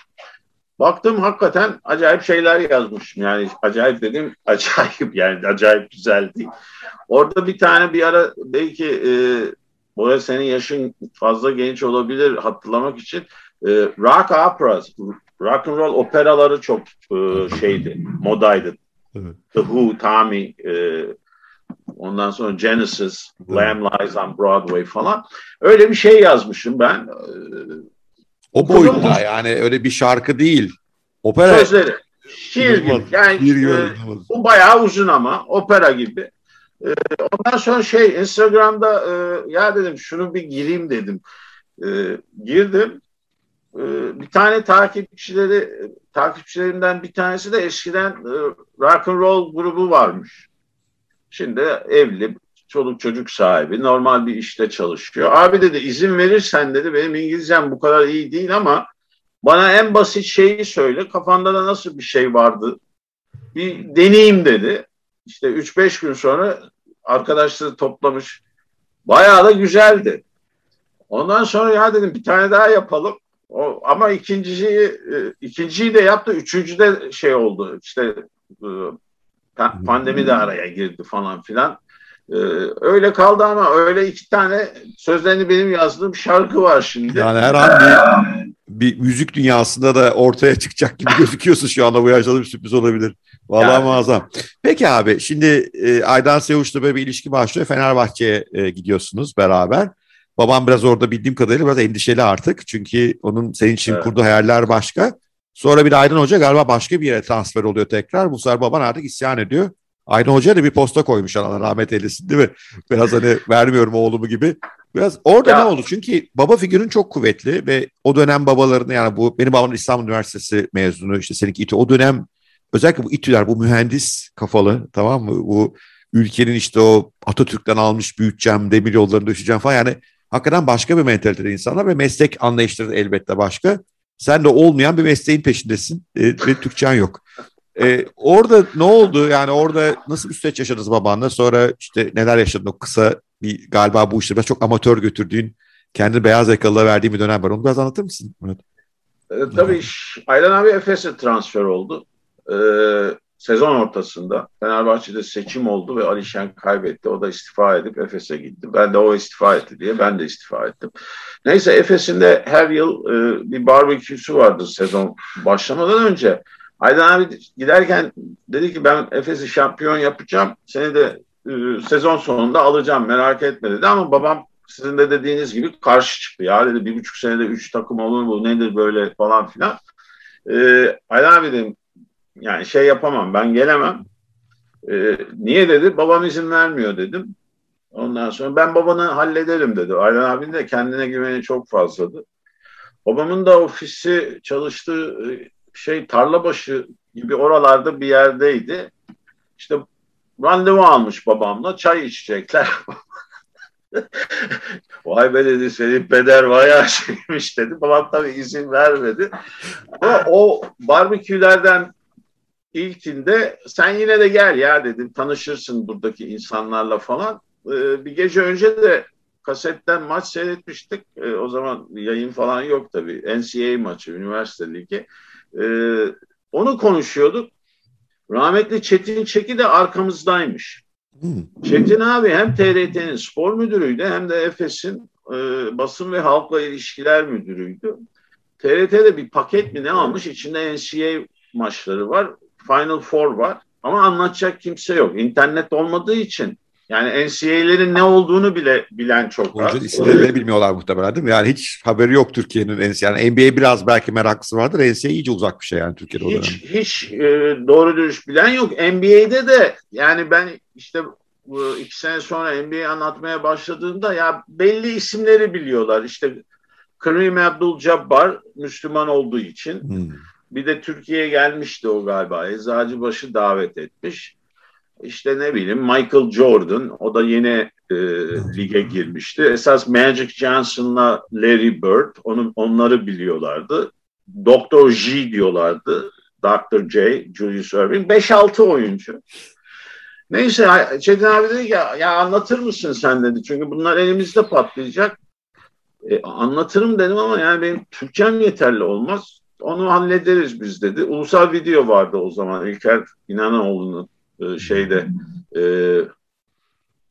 Baktım hakikaten acayip şeyler yazmışım. Yani acayip dedim acayip yani acayip güzel değil. Orada bir tane bir ara belki e, Bora senin yaşın fazla genç olabilir hatırlamak için e, rock operas, rock and roll operaları çok e, şeydi, modaydı. Evet. The Who, Tommy, e, Ondan sonra Genesis, Lamb Lies on Broadway falan. Öyle bir şey yazmışım ben. O boyutta yani öyle bir şarkı değil. Opera. Sözleri. Şiir gibi. Yani Şiir. E, bu bayağı uzun ama opera gibi. E, ondan sonra şey Instagram'da e, ya dedim şunu bir gireyim dedim. E, girdim. E, bir tane takipçileri takipçilerimden bir tanesi de eskiden e, rock and roll grubu varmış. Şimdi evli, çoluk çocuk sahibi, normal bir işte çalışıyor. Abi dedi izin verirsen dedi benim İngilizcem bu kadar iyi değil ama bana en basit şeyi söyle. Kafanda da nasıl bir şey vardı? Bir deneyeyim dedi. İşte 3-5 gün sonra arkadaşları toplamış. Bayağı da güzeldi. Ondan sonra ya dedim bir tane daha yapalım. O, ama ikinciyi, e, ikinciyi de yaptı. Üçüncü de şey oldu. İşte e, Pandemi de araya girdi falan filan. Ee, öyle kaldı ama öyle iki tane sözlerini benim yazdığım şarkı var şimdi. Yani her an bir, bir müzik dünyasında da ortaya çıkacak gibi gözüküyorsun şu anda bu yaşta bir sürpriz olabilir. Vallahi yani. muazzam. Peki abi şimdi e, Aydan Sevuş'la böyle bir ilişki başlıyor. Fenerbahçe'ye e, gidiyorsunuz beraber. Babam biraz orada bildiğim kadarıyla biraz endişeli artık. Çünkü onun senin için evet. kurduğu hayaller başka. Sonra bir Aydın Hoca galiba başka bir yere transfer oluyor tekrar. Bu sefer baban artık isyan ediyor. Aydın Hoca da bir posta koymuş Allah rahmet eylesin değil mi? Biraz hani vermiyorum oğlumu gibi. Biraz orada ya. ne oldu? Çünkü baba figürün çok kuvvetli ve o dönem babalarını yani bu benim babam İstanbul Üniversitesi mezunu işte seninki İTÜ o dönem özellikle bu İTÜ'ler bu mühendis kafalı tamam mı? Bu ülkenin işte o Atatürk'ten almış büyüteceğim, demir yollarını düşeceğim falan yani hakikaten başka bir mentalitede insanlar ve meslek anlayışları elbette başka. Sen de olmayan bir mesleğin peşindesin e, ve Türkçen yok. E, orada ne oldu? Yani orada nasıl bir süreç yaşadınız babanla? Sonra işte neler yaşadın o kısa bir galiba bu işleri çok amatör götürdüğün kendi beyaz yakalıya verdiğin bir dönem var. Onu biraz anlatır mısın? Evet. E, tabii Aylan abi Efes'e transfer oldu. E, sezon ortasında Fenerbahçe'de seçim oldu ve Alişen kaybetti. O da istifa edip Efes'e gitti. Ben de o istifa etti diye ben de istifa ettim. Neyse Efes'in de her yıl e, bir barbeküsü vardı sezon başlamadan önce. Aydan abi giderken dedi ki ben Efes'i şampiyon yapacağım. Seni de e, sezon sonunda alacağım merak etme dedi ama babam sizin de dediğiniz gibi karşı çıktı. Ya dedi bir buçuk senede üç takım olur mu nedir böyle falan filan. Ee, Ali abi dedim yani şey yapamam ben gelemem. Ee, niye dedi? Babam izin vermiyor dedim. Ondan sonra ben babanı hallederim dedi. Aylan abinin de kendine güveni çok fazladı. Babamın da ofisi çalıştığı e, şey tarlabaşı gibi oralarda bir yerdeydi. İşte randevu almış babamla çay içecekler. Vay be dedi senin peder bayağı şeymiş dedi. Babam tabii izin vermedi. Ama o barbekülerden ilkinde sen yine de gel ya dedim tanışırsın buradaki insanlarla falan. Ee, bir gece önce de kasetten maç seyretmiştik. Ee, o zaman yayın falan yok tabii. NCAA maçı, üniversite ligi. Ee, onu konuşuyorduk. Rahmetli Çetin Çeki de arkamızdaymış. Hmm. Çetin abi hem TRT'nin spor müdürüydü hem de Efes'in e, basın ve halkla ilişkiler müdürüydü. TRT'de bir paket mi ne almış? İçinde NCAA maçları var. Final Four var. Ama anlatacak kimse yok. İnternet olmadığı için yani NCAA'lerin ne olduğunu bile bilen çok az. Oyuncu isimlerini bilmiyorlar muhtemelen değil mi? Yani hiç haberi yok Türkiye'nin NCAA. Yani NBA biraz belki meraklısı vardır. NCAA iyice uzak bir şey yani Türkiye'de. Hiç, hiç e, doğru dürüst bilen yok. NBA'de de yani ben işte bu iki sene sonra NBA anlatmaya başladığımda ya belli isimleri biliyorlar. İşte Kareem Abdul-Jabbar Müslüman olduğu için. Hmm. Bir de Türkiye'ye gelmişti o galiba. Eczacıbaşı davet etmiş. İşte ne bileyim Michael Jordan o da yeni e, lige girmişti. Esas Magic Johnson'la Larry Bird onun, onları biliyorlardı. Doktor J diyorlardı. Dr. J, Julius Irving. 5-6 oyuncu. Neyse Çetin abi dedi ki ya, ya anlatır mısın sen dedi. Çünkü bunlar elimizde patlayacak. E, anlatırım dedim ama yani benim Türkçem yeterli olmaz. Onu hallederiz biz dedi. Ulusal video vardı o zaman İlker İnanoğlu'nun e, şeyde e,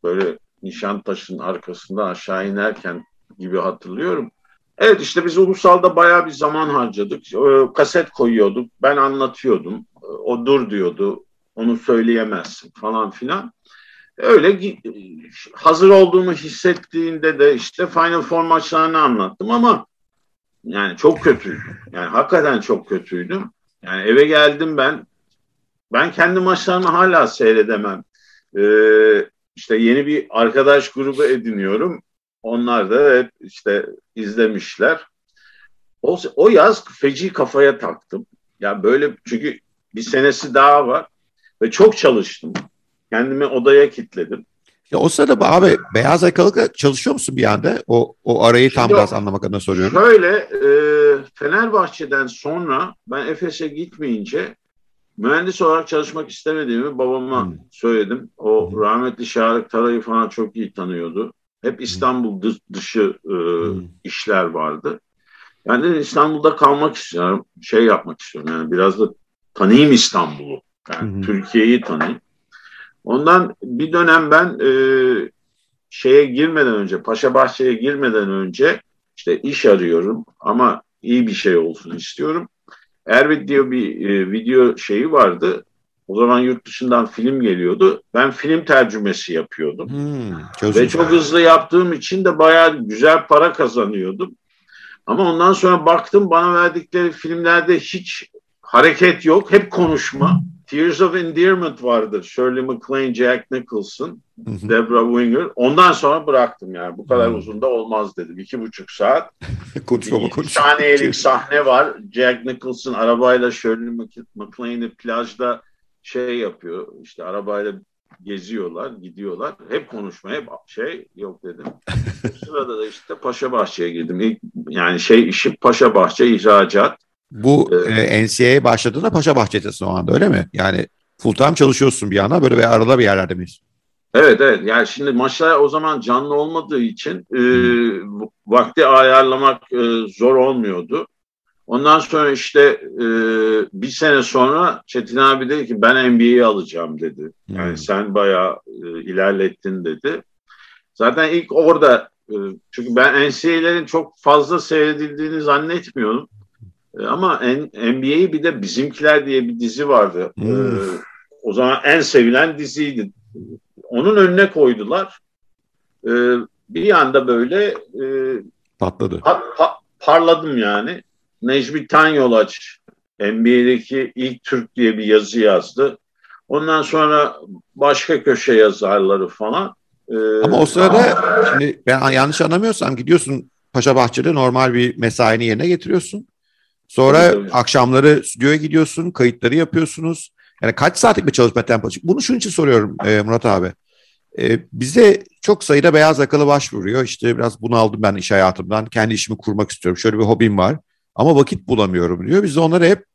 böyle Nişantaşı'nın arkasından aşağı inerken gibi hatırlıyorum. Evet işte biz ulusalda bayağı bir zaman harcadık. E, kaset koyuyorduk. Ben anlatıyordum. E, o dur diyordu. Onu söyleyemezsin falan filan. Öyle hazır olduğumu hissettiğinde de işte Final Four maçlarını anlattım ama yani çok kötüydüm. Yani hakikaten çok kötüydüm. Yani eve geldim ben ben kendi maçlarımı hala seyredemem. Ee, işte yeni bir arkadaş grubu ediniyorum. Onlar da hep işte izlemişler. O, o yaz feci kafaya taktım. Ya böyle çünkü bir senesi daha var ve çok çalıştım. Kendimi odaya kilitledim. Ya o sırada abi beyaz yakalıkla çalışıyor musun bir anda? O, o arayı tam Şimdi biraz anlamak adına soruyorum. Şöyle e, Fenerbahçe'den sonra ben Efes'e gitmeyince mühendis olarak çalışmak istemediğimi babama hmm. söyledim. O hmm. rahmetli Şarık Taray'ı falan çok iyi tanıyordu. Hep hmm. İstanbul dışı e, hmm. işler vardı. Yani İstanbul'da kalmak istiyorum. Şey yapmak istiyorum yani biraz da tanıyayım İstanbul'u. Yani. Türkiye'yi tanıyayım. Ondan bir dönem ben e, şeye girmeden önce, Paşa Bahçe'ye girmeden önce işte iş arıyorum ama iyi bir şey olsun istiyorum. Erbit diyor bir e, video şeyi vardı. O zaman yurt dışından film geliyordu. Ben film tercümesi yapıyordum. Hmm, çok Ve çok hızlı yaptığım için de bayağı güzel para kazanıyordum. Ama ondan sonra baktım bana verdikleri filmlerde hiç hareket yok. Hep konuşma. Tears of Endearment vardır. Shirley MacLaine, Jack Nicholson, Deborah Winger. Ondan sonra bıraktım yani. Bu kadar uzun da olmaz dedim. İki buçuk saat. konuşma konuşma. Bir saniyelik sahne var. Jack Nicholson arabayla Shirley MacLaine'i plajda şey yapıyor. İşte arabayla geziyorlar, gidiyorlar. Hep konuşma, hep şey yok dedim. o sırada da işte Paşa Bahçe'ye girdim. İlk, yani şey işi Paşa Bahçe ihracat. Bu e, NCAA başladığında Paşa Bahçe'desin o anda öyle mi? Yani full time çalışıyorsun bir yana böyle bir arada bir yerlerde miyiz? Evet evet yani şimdi maçlar o zaman canlı olmadığı için e, vakti ayarlamak e, zor olmuyordu. Ondan sonra işte e, bir sene sonra Çetin abi dedi ki ben NBA'yi alacağım dedi. Yani hmm. sen bayağı e, ilerlettin dedi. Zaten ilk orada e, çünkü ben NCAA'lerin çok fazla seyredildiğini zannetmiyorum. E, ama NBA'yi bir de Bizimkiler diye bir dizi vardı. Ee, o zaman en sevilen diziydi. Onun önüne koydular. Ee, bir anda böyle e, patladı. Pa, pa, parladım yani. Necmi Tanyolaç NBA'deki ilk Türk diye bir yazı yazdı. Ondan sonra başka köşe yazarları falan. Ee, Ama o sırada şimdi ben yanlış anlamıyorsam gidiyorsun Paşa Bahçe'de normal bir mesaini yerine getiriyorsun. Sonra tabii, tabii. akşamları stüdyoya gidiyorsun, kayıtları yapıyorsunuz. Yani kaç saatlik bir çalışma temposu? Bunu şunun için soruyorum e, Murat abi. E, bize çok sayıda beyaz yakalı başvuruyor. İşte biraz bunu aldım ben iş hayatımdan. Kendi işimi kurmak istiyorum. Şöyle bir hobim var. Ama vakit bulamıyorum diyor. Biz de onları hep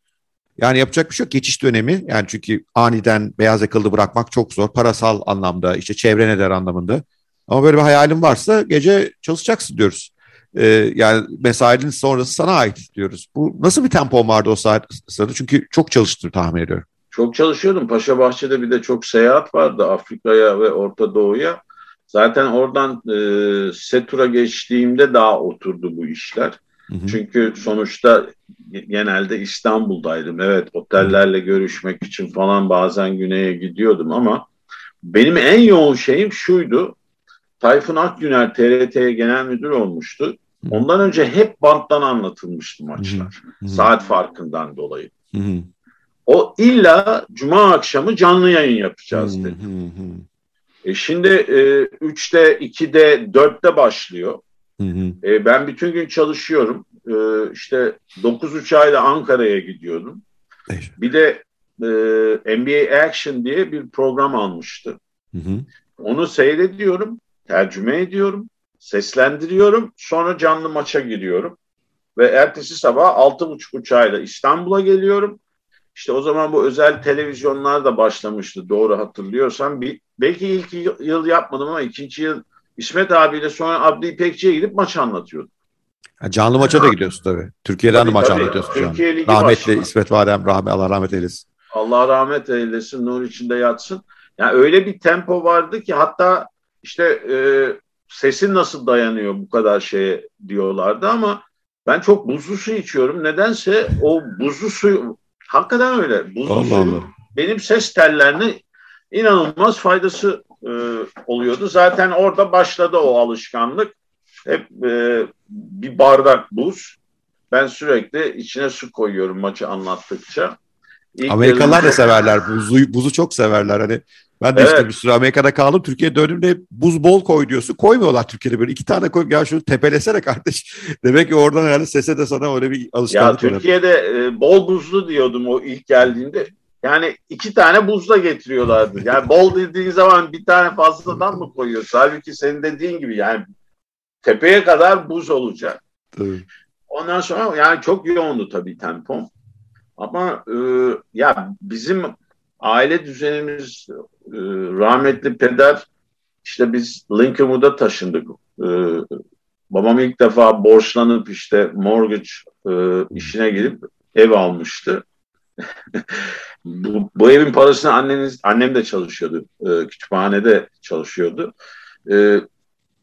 yani yapacak bir şey yok. Geçiş dönemi. Yani çünkü aniden beyaz yakalı bırakmak çok zor. Parasal anlamda, işte çevre ne der anlamında. Ama böyle bir hayalin varsa gece çalışacaksın diyoruz. Ee, yani mesainin sonrası sana ait diyoruz. Bu nasıl bir tempo vardı o saat sırada? Çünkü çok çalıştığını tahmin ediyorum. Çok çalışıyordum. Paşa Bahçe'de bir de çok seyahat vardı Afrika'ya ve Orta Doğu'ya. Zaten oradan e, Setur'a geçtiğimde daha oturdu bu işler. Hı hı. Çünkü sonuçta genelde İstanbul'daydım. Evet otellerle görüşmek için falan bazen güneye gidiyordum ama benim en yoğun şeyim şuydu. Tayfun Akgüner TRT'ye genel müdür olmuştu. Ondan önce hep banttan anlatılmıştı maçlar. Hı hı. Saat farkından dolayı. Hı hı. O illa cuma akşamı canlı yayın yapacağız dedi. Hı hı. E şimdi e, 3'te, 2'de, 4'te başlıyor. Hı hı. E, ben bütün gün çalışıyorum. E, işte 9 uçağıyla Ankara'ya gidiyordum. Evet. Bir de e, NBA Action diye bir program almıştı. Hı hı. Onu seyrediyorum, tercüme ediyorum, seslendiriyorum. Sonra canlı maça giriyorum. Ve ertesi sabah 6.30 uçağıyla İstanbul'a geliyorum. İşte o zaman bu özel televizyonlar da başlamıştı doğru hatırlıyorsam. Bir, belki ilk yıl yapmadım ama ikinci yıl İsmet abiyle sonra Abdi İpekçi'ye gidip maç anlatıyordum. Ha, canlı maça da gidiyorsun tabii. Türkiye'den tabii, de maç tabii. anlatıyorsun Türkiye şu an. Rahmetli başladı. İsmet Vadem, rahmet, Allah rahmet eylesin. Allah rahmet eylesin, nur içinde yatsın. Yani öyle bir tempo vardı ki hatta işte e, sesin nasıl dayanıyor bu kadar şeye diyorlardı ama ben çok buzlu su içiyorum. Nedense o buzlu suyu hakikaten öyle. Buzlu Allah suyu Allah. benim ses tellerine inanılmaz faydası e, oluyordu. Zaten orada başladı o alışkanlık. Hep e, bir bardak buz. Ben sürekli içine su koyuyorum maçı anlattıkça. İlk Amerikalılar da severler. Buzu, buzu çok severler. Hani ben de evet. işte bir süre Amerika'da kaldım. Türkiye'ye döndüğümde buz bol koy diyorsun. Koymuyorlar Türkiye'de böyle. iki tane koy. Ya şunu tepelesene kardeş. Demek ki oradan herhalde sese de sana öyle bir alışkanlık Ya Türkiye'de e, bol buzlu diyordum o ilk geldiğinde. Yani iki tane buzla getiriyorlardı. Yani bol dediğin zaman bir tane fazladan mı koyuyorsun? Halbuki senin dediğin gibi yani tepeye kadar buz olacak. Tabii. Ondan sonra yani çok yoğundu tabii tempom. Ama e, ya bizim aile düzenimiz e, rahmetli peder işte biz Lincolnwood'a taşındık. E, babam ilk defa borçlanıp işte mortgage e, işine girip ev almıştı. bu, bu evin parasını anneniz, annem de çalışıyordu. E, kütüphanede çalışıyordu. E,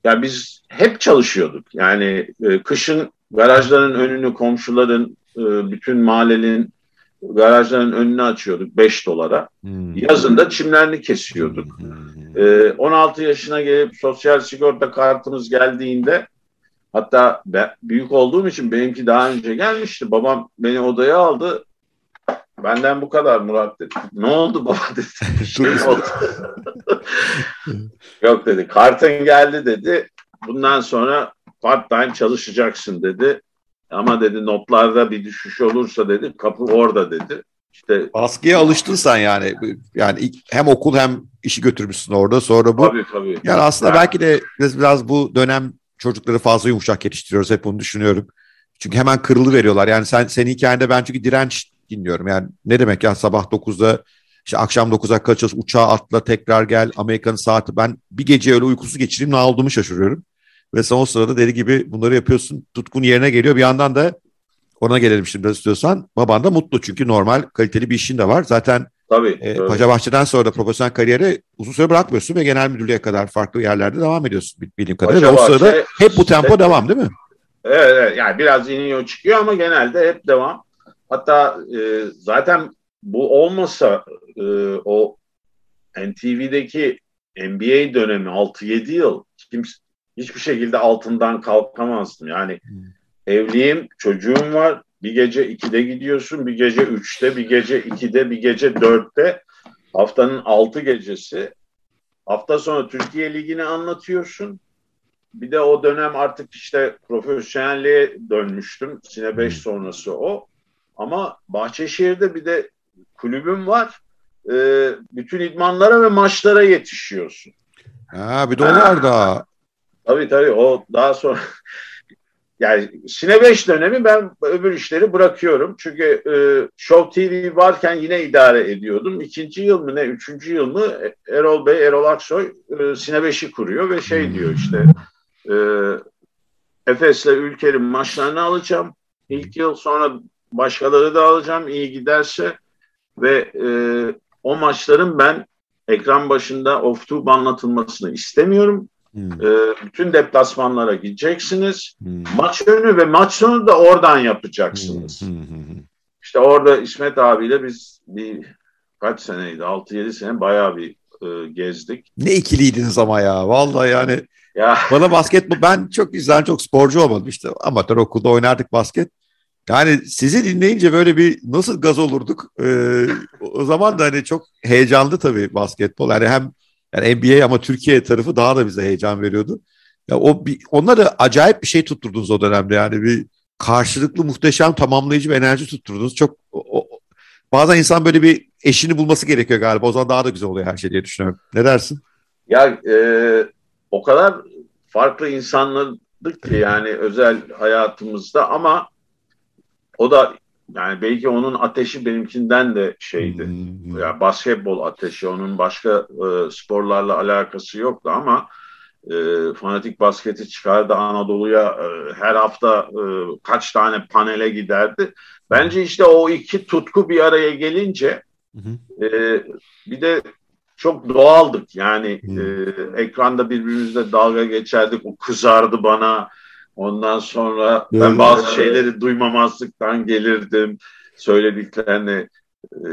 yani biz hep çalışıyorduk. Yani e, kışın garajların önünü komşuların, e, bütün mahallenin garajların önünü açıyorduk 5 dolara. Hmm. Yazın da çimlerini kesiyorduk. Hmm. E, 16 yaşına gelip sosyal sigorta kartımız geldiğinde hatta ben, büyük olduğum için benimki daha önce gelmişti. Babam beni odaya aldı. Benden bu kadar Murat dedi. Ne oldu baba dedi. Şey oldu. Yok dedi. Kartın geldi dedi. Bundan sonra part time çalışacaksın dedi. Ama dedi notlarda bir düşüş olursa dedi kapı orada dedi. İşte baskıya alıştın sen yani. Yani hem okul hem işi götürmüşsün orada. Sonra bu tabii, tabii. Yani aslında yani. belki de biraz, biraz bu dönem çocukları fazla yumuşak yetiştiriyoruz hep bunu düşünüyorum. Çünkü hemen kırılı veriyorlar. Yani sen senin hikayende ben çünkü direnç dinliyorum. Yani ne demek ya sabah 9'da işte akşam 9'a kadar çalış uçağa atla tekrar gel Amerika'nın saati. Ben bir gece öyle uykusu geçireyim ne olduğumu şaşırıyorum. Ve sen o sırada deli gibi bunları yapıyorsun. Tutkun yerine geliyor. Bir yandan da ona gelelim şimdi istiyorsan. Baban da mutlu çünkü normal kaliteli bir işin de var. Zaten Tabii, e, Paşa Bahçe'den sonra da profesyonel kariyeri uzun süre bırakmıyorsun ve genel müdürlüğe kadar farklı yerlerde devam ediyorsun bildiğim kadarıyla. Ve o sırada hep bu tempo hep, devam değil mi? Evet, evet yani biraz iniyor çıkıyor ama genelde hep devam. Hatta e, zaten bu olmasa e, o NTV'deki NBA dönemi 6-7 yıl kimse hiçbir şekilde altından kalkamazdım. Yani hmm. evliyim, çocuğum var, bir gece 2'de gidiyorsun, bir gece 3'te, bir gece 2'de, bir gece 4'te. Haftanın 6 gecesi. Hafta sonu Türkiye Ligi'ni anlatıyorsun. Bir de o dönem artık işte profesyonelliğe dönmüştüm. Sine 5 sonrası o. Ama Bahçeşehir'de bir de kulübüm var. Ee, bütün idmanlara ve maçlara yetişiyorsun. Ha, bir de o var da. Tabii tabii o daha sonra yani Sine 5 dönemi ben öbür işleri bırakıyorum. Çünkü e, Show TV varken yine idare ediyordum. İkinci yıl mı ne, üçüncü yıl mı Erol Bey, Erol Aksoy e, Sine 5'i kuruyor ve şey diyor işte e, Efes'le Ülker'in maçlarını alacağım. İlk yıl sonra başkaları da alacağım iyi giderse ve e, o maçların ben ekran başında off-tube anlatılmasını istemiyorum. Hmm. E, bütün deplasmanlara gideceksiniz. Hmm. Maç önü ve maç sonu da oradan yapacaksınız. Hmm. İşte orada İsmet abiyle biz bir kaç seneydi? 6-7 sene bayağı bir e, gezdik. Ne ikiliydiniz ama ya. Vallahi yani ya. bana basketbol ben çok güzel çok sporcu olmadım işte amatör okulda oynardık basket. Yani sizi dinleyince böyle bir nasıl gaz olurduk? Ee, o zaman da hani çok heyecanlı tabii basketbol. Yani hem yani NBA ama Türkiye tarafı daha da bize heyecan veriyordu. Ya o bir, onlara acayip bir şey tutturdunuz o dönemde yani bir karşılıklı muhteşem tamamlayıcı bir enerji tutturdunuz. Çok o, bazen insan böyle bir eşini bulması gerekiyor galiba. O zaman daha da güzel oluyor her şey diye düşünüyorum. Ne dersin? Ya e, o kadar farklı insanlardık ki yani özel hayatımızda ama o da yani belki onun ateşi benimkinden de şeydi. Hmm. Ya basketbol ateşi onun başka e, sporlarla alakası yoktu ama e, fanatik basketi çıkardı Anadolu'ya e, her hafta e, kaç tane panele giderdi. Bence işte o iki tutku bir araya gelince e, bir de çok doğaldık. Yani hmm. e, ekranda birbirimizle dalga geçerdik. O kızardı bana Ondan sonra ben evet. bazı şeyleri duymamazlıktan gelirdim. Söylediklerini e,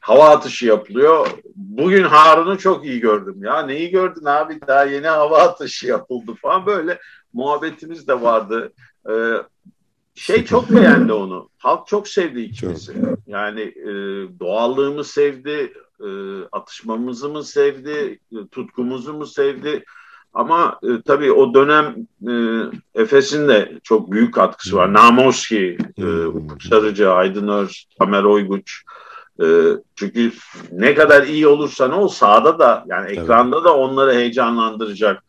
hava atışı yapılıyor. Bugün Harun'u çok iyi gördüm. Ya neyi gördün abi? Daha yeni hava atışı yapıldı falan böyle muhabbetimiz de vardı. E, şey çok beğendi onu. Halk çok sevdi ikimizi. Yani e, doğallığımı sevdi, e, atışmamızı mı sevdi, e, tutkumuzu mu sevdi. Ama e, tabii o dönem e, Efes'in de çok büyük katkısı var. Hmm. Namoski, e, Ufuk Sarıcı, Aydın Öz, Tamer Oyguç. E, çünkü ne kadar iyi olursan ol sahada da yani ekranda evet. da onları heyecanlandıracak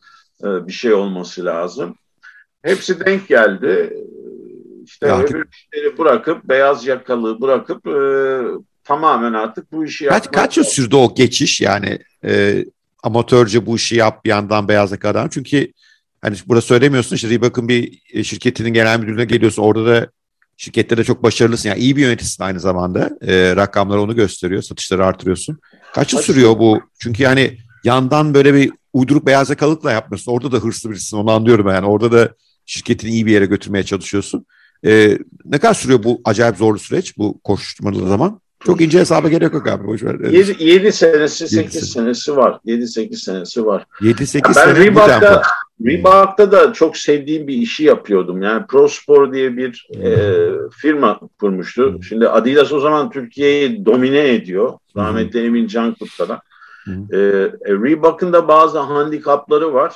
e, bir şey olması lazım. Hepsi denk geldi. İşte ya öbür işleri bırakıp, beyaz yakalı bırakıp e, tamamen artık bu işi kaç, Kaç yıl sürdü o geçiş yani? E, amatörce bu işi yap bir yandan beyaz yakadan. Çünkü hani burada söylemiyorsun işte Reebok'un bir e, şirketinin genel müdürüne geliyorsun. Orada da şirkette de çok başarılısın. Yani iyi bir yöneticisin aynı zamanda. E, rakamlar onu gösteriyor. Satışları artırıyorsun. Kaç yıl sürüyor bu? Çünkü yani yandan böyle bir uyduruk beyaz yakalıkla yapmıyorsun. Orada da hırslı birisin onu anlıyorum yani. Orada da şirketini iyi bir yere götürmeye çalışıyorsun. E, ne kadar sürüyor bu acayip zorlu süreç bu koşturmalı zaman? Çok ince hesaba gerek yok abi. Boş ver. 7, 7 senesi, 8 senesi var. 7-8 senesi var. 7-8 sene Reebok'ta, Reebok'ta da çok sevdiğim bir işi yapıyordum. Yani ProSpor diye bir hmm. e, firma kurmuştu. Hmm. Şimdi Adidas o zaman Türkiye'yi domine ediyor. Rahmetli hmm. Emin Cankut'ta Hmm. E, Reebok'un da bazı handikapları var.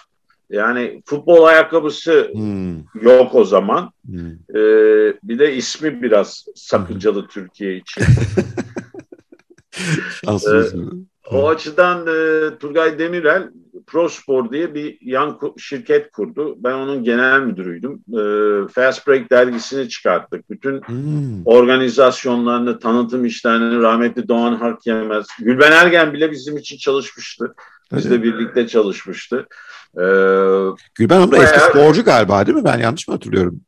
Yani futbol ayakkabısı hmm. yok o zaman. Hmm. Ee, bir de ismi biraz sakıncalı hmm. Türkiye için. ee, o açıdan e, Turgay Demirel ProSpor diye bir yan şirket kurdu. Ben onun genel müdürüydüm. E, Fast Break dergisini çıkarttık. Bütün hmm. organizasyonlarını, tanıtım işlerini rahmetli Doğan Hark Yemez. Gülben Ergen bile bizim için çalışmıştı. Bizle birlikte çalışmıştı. Ee, Gülben Hanım da eski sporcu galiba değil mi? Ben yanlış mı hatırlıyorum?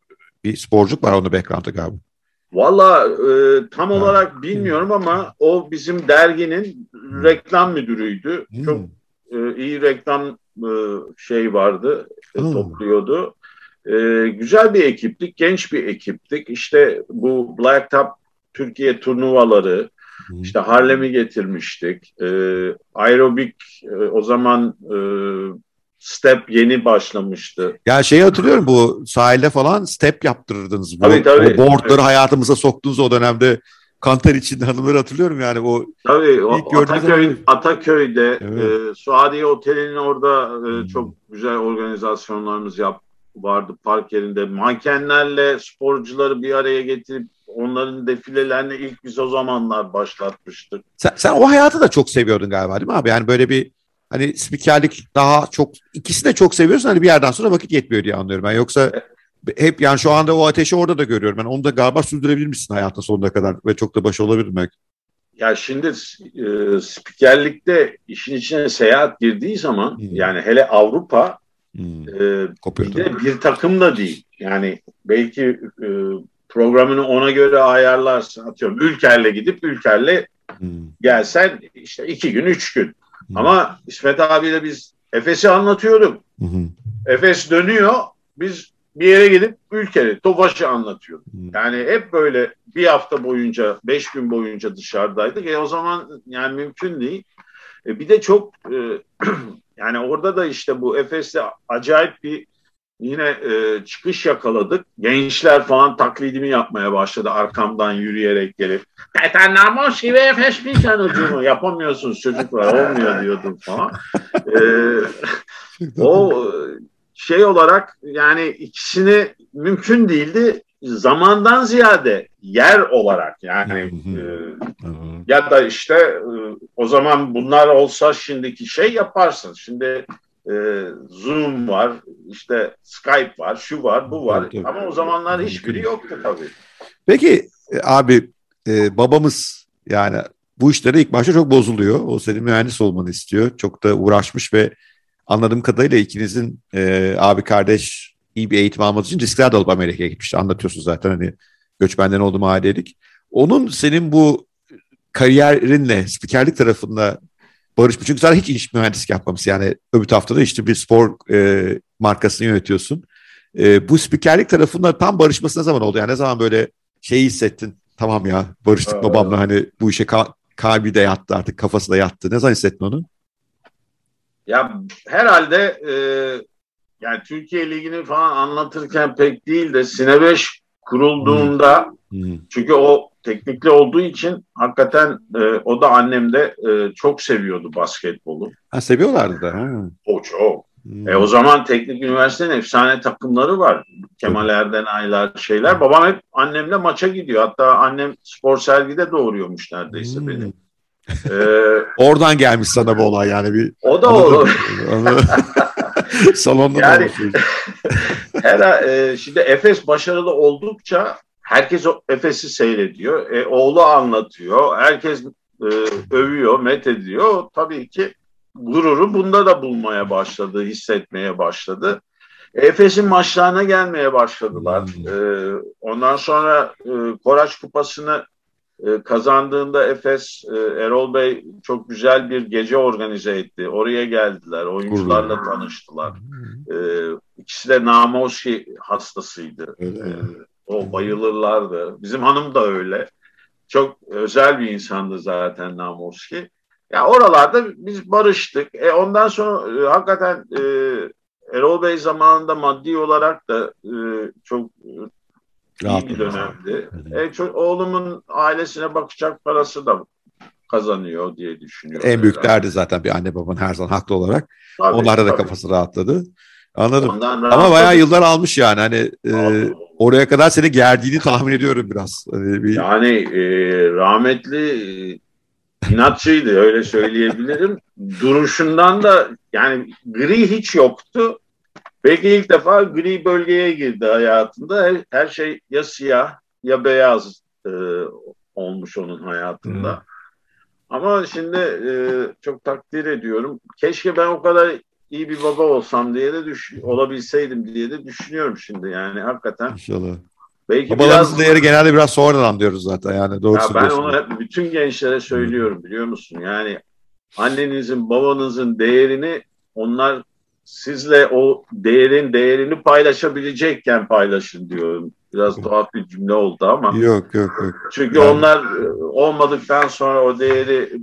Bir sporcuk var onun background'da galiba. Valla e, tam olarak bilmiyorum ama o bizim derginin reklam müdürüydü. Hmm. Çok e, iyi reklam e, şey vardı, e, topluyordu. E, güzel bir ekiptik, genç bir ekiptik. İşte bu Black Top Türkiye turnuvaları, hmm. işte Harlem'i getirmiştik. E, aerobik e, o zaman e, step yeni başlamıştı. Ya şeyi hatırlıyorum bu sahilde falan step yaptırırdınız. Bu, Tabii, tabii. O boardları Evet. hayatımıza soktuğunuz o dönemde kanter içinde hanımları hatırlıyorum yani o Tabii o Ataköy, zaman- Ataköy'de Evet. e, Suadiye Oteli'nin orada e, Hmm. çok güzel organizasyonlarımız yap vardı park yerinde. Mankenlerle sporcuları bir araya getirip onların defilelerini ilk biz o zamanlar başlatmıştık. sen, sen o hayatı da çok seviyordun galiba değil mi abi? Yani böyle bir hani spikerlik daha çok ikisini de çok seviyorsun hani bir yerden sonra vakit yetmiyor diye anlıyorum ben. Yoksa hep yani şu anda o ateşi orada da görüyorum. Ben onu da galiba sürdürebilir misin hayatın sonuna kadar ve çok da başarılı olabilir belki. Ya şimdi e, spikerlikte işin içine seyahat girdiği zaman Hmm. yani hele Avrupa Hmm, e, kopuyor bir de bir takım da değil. Yani belki e, programını ona göre ayarlarsın. Atıyorum Ülker'le gidip Ülker'le Hmm, gelsen işte iki gün, üç gün. Hmm, Ama İsmet abiyle biz Efes'i anlatıyorduk. hmm, Efes dönüyor. Biz bir yere gidip Ülker'i, Tofaş'ı anlatıyorduk. hmm. Yani hep böyle bir hafta boyunca, beş gün boyunca dışarıdaydık. E o zaman yani mümkün değil. E bir de çok e, yani orada da işte bu Efes'te acayip bir yine e, çıkış yakaladık. Gençler falan taklidimi yapmaya başladı arkamdan yürüyerek gelip. Peter Namoski ve Efes Pilsen ucumu yapamıyorsunuz çocuklar olmuyor diyordum falan. E, o şey olarak yani ikisini mümkün değildi. Zamandan ziyade yer olarak yani e, ya da işte e, o zaman bunlar olsa şimdiki şey yaparsın. Şimdi e, Zoom var, işte Skype var, şu var, bu var. Tabii. Ama o zamanlar hiçbiri yoktu tabii. Peki e, abi e, babamız yani bu işlere ilk başta çok bozuluyor. O senin mühendis olmanı istiyor. Çok da uğraşmış ve anladığım kadarıyla ikinizin e, abi kardeş iyi bir eğitim alması için riskler de alıp Amerika'ya gitmişti. Anlatıyorsun zaten hani göçmenden oldu mahalleydik. Onun senin bu kariyerinle spikerlik tarafında barışmış. Çünkü sen hiç iş mühendislik yapmamışsın. Yani öbür tarafta da işte bir spor e, markasını yönetiyorsun. E, bu spikerlik tarafında tam barışması ne zaman oldu? Yani ne zaman böyle şeyi hissettin? Tamam ya barıştık Ee, babamla hani bu işe ka- kalbi de yattı artık kafası da yattı. Ne zaman hissettin onu? Ya herhalde e, yani Türkiye Ligi'ni falan anlatırken pek değil de Sine 5 kurulduğunda Hmm. çünkü o teknikli olduğu için hakikaten e, o da annem de e, çok seviyordu basketbolu. Ha, seviyorlardı da. Ha. O çok. Hmm. E, o zaman teknik üniversitenin efsane takımları var. Kemal Erdenaylar şeyler. Babam hep annemle maça gidiyor. Hatta annem spor sergide doğuruyormuş neredeyse Hmm. beni. E, Oradan gelmiş sana bu olay yani bir o da Anladım. o. Anladım. Salonda da Yani-. Her, e, şimdi Efes başarılı oldukça herkes o Efes'i seyrediyor. E, oğlu anlatıyor. Herkes e, övüyor, met ediyor. Tabii ki gururu bunda da bulmaya başladı, hissetmeye başladı. Efes'in maçlarına gelmeye başladılar. Hmm. E, ondan sonra e, Koraç Kupası'nı e, kazandığında Efes, e, Erol Bey çok güzel bir gece organize etti. Oraya geldiler, oyuncularla tanıştılar. E, ikisi de Namoski hastasıydı. Öyle E? O bayılırlardı. Bizim hanım da öyle. Çok özel bir insandı zaten Namoski. Ya oralarda biz barıştık. E ondan sonra e, hakikaten e, Erol Bey zamanında maddi olarak da e, çok e, iyi bir dönemdi. E, ço- oğlumun ailesine bakacak parası da kazanıyor diye düşünüyorum. En büyük derdi zaten bir anne babanın her zaman haklı olarak. Tabii, Onlarda da tabii. kafası rahatladı. Anladım. Ondan Ama rahatladı. bayağı yıllar almış yani hani e. oraya kadar seni gerdiğini tahmin ediyorum biraz. Hani bir, Yani e, rahmetli e, inatçıydı öyle söyleyebilirim. Duruşundan da yani gri hiç yoktu. Belki ilk defa gri bölgeye girdi hayatında. Her, her şey ya siyah ya beyaz e, olmuş onun hayatında. Ama şimdi e, çok takdir ediyorum. Keşke ben o kadar iyi bir baba olsam diye de düş olabilseydim diye de düşünüyorum şimdi yani hakikaten. İnşallah. Belki Babalarımızın değeri genelde biraz sonradan anlıyoruz zaten yani. Doğru ya ben onu hep bütün gençlere söylüyorum biliyor musun? Yani annenizin, babanızın değerini onlar sizle o değerin değerini paylaşabilecekken paylaşın diyorum. Biraz tuhaf bir cümle oldu ama. Yok yok yok. Çünkü Yani- onlar e, olmadıktan sonra o değeri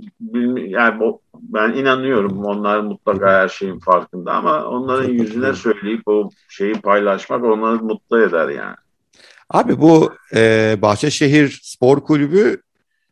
yani o Ben inanıyorum onlar mutlaka her şeyin farkında ama onların yüzüne söyleyip o şeyi paylaşmak onları mutlu eder yani. Abi bu e, Bahçeşehir Spor Kulübü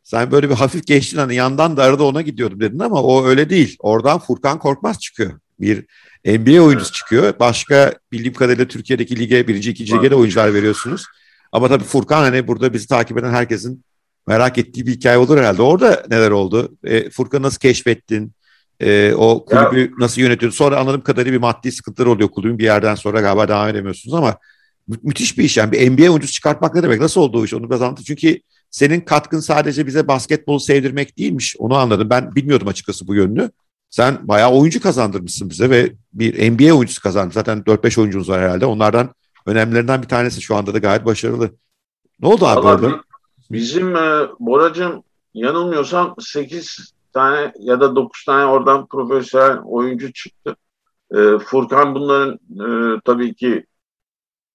sen böyle bir hafif geçtin hani yandan da arada ona gidiyordum dedin ama o öyle değil. Oradan Furkan Korkmaz çıkıyor. Bir NBA oyuncusu çıkıyor. Başka bildiğim kadarıyla Türkiye'deki lige, birinci, ikinci lige de oyuncular veriyorsunuz. Ama tabii Furkan hani burada bizi takip eden herkesin merak ettiği bir hikaye olur herhalde. Orada neler oldu? E, Furkan'ı nasıl keşfettin? E, o kulübü ya, nasıl yönetiyorsun? Sonra anladığım kadarıyla bir maddi sıkıntılar oluyor kulübün bir yerden sonra galiba devam edemiyorsunuz ama mü- müthiş bir iş yani. Bir NBA oyuncusu çıkartmak ne demek? Nasıl oldu o iş? Onu biraz anlatın. Çünkü senin katkın sadece bize basketbolu sevdirmek değilmiş. Onu anladım. Ben bilmiyordum açıkçası bu yönünü. Sen bayağı oyuncu kazandırmışsın bize ve bir NBA oyuncusu kazandın. Zaten 4-5 oyuncumuz var herhalde. Onlardan önemlilerinden bir tanesi şu anda da gayet başarılı. Ne oldu abi Vallahi orada? Bizim e, Boracığım yanılmıyorsam 8 tane ya da 9 tane oradan profesyonel oyuncu çıktı. E, Furkan bunların e, tabii ki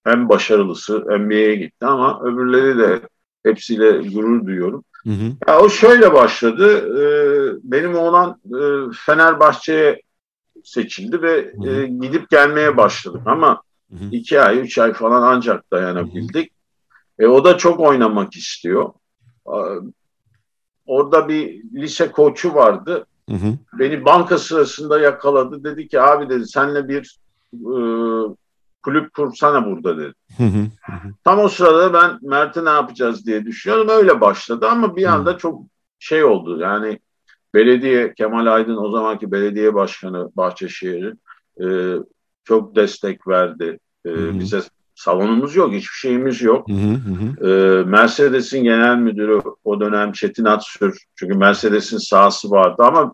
en başarılısı NBA'ye gitti ama öbürleri de hepsiyle gurur duyuyorum. Hı hı. Ya o şöyle başladı. E, benim oğlan e, Fenerbahçe'ye seçildi ve Hı hı. e, gidip gelmeye başladık ama Hı hı. iki ay, üç ay falan ancak dayanabildik. E, o da çok oynamak istiyor. A- Orada bir lise koçu vardı. Hı hı. Beni banka sırasında yakaladı. Dedi ki abi dedi senle bir e, kulüp kursana burada dedi. Hı hı. Tam o sırada ben Mert'e ne yapacağız diye düşünüyorum. Öyle başladı ama bir anda çok şey oldu. Yani belediye, Kemal Aydın o zamanki belediye başkanı Bahçeşehir'in e, çok destek verdi. E, Hı. bize salonumuz yok, hiçbir şeyimiz yok. E, Mercedes'in genel müdürü o dönem Çetin Atsür. Çünkü Mercedes'in sahası vardı ama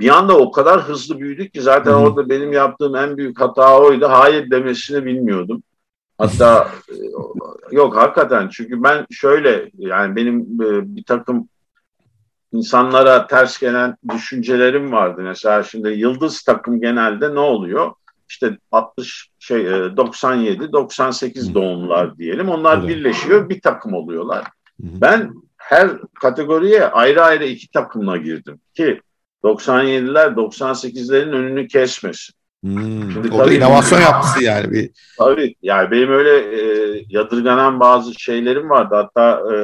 bir anda o kadar hızlı büyüdük ki zaten Hı hı. orada benim yaptığım en büyük hata oydu. Hayır demesini bilmiyordum. Hatta e, yok hakikaten çünkü ben şöyle yani benim e, bir takım insanlara ters gelen düşüncelerim vardı. Mesela şimdi yıldız takım genelde ne oluyor? İşte 60 şey e, 97 98 Hı. doğumlular diyelim. Onlar birleşiyor bir takım oluyorlar. Ben her kategoriye ayrı ayrı iki takımla girdim ki 97'ler 98'lerin önünü kesmesin. Hmm. Şimdi O da inovasyon yaptısı yani. Bir, Tabii yani benim öyle e, yadırganan bazı şeylerim vardı. Hatta e,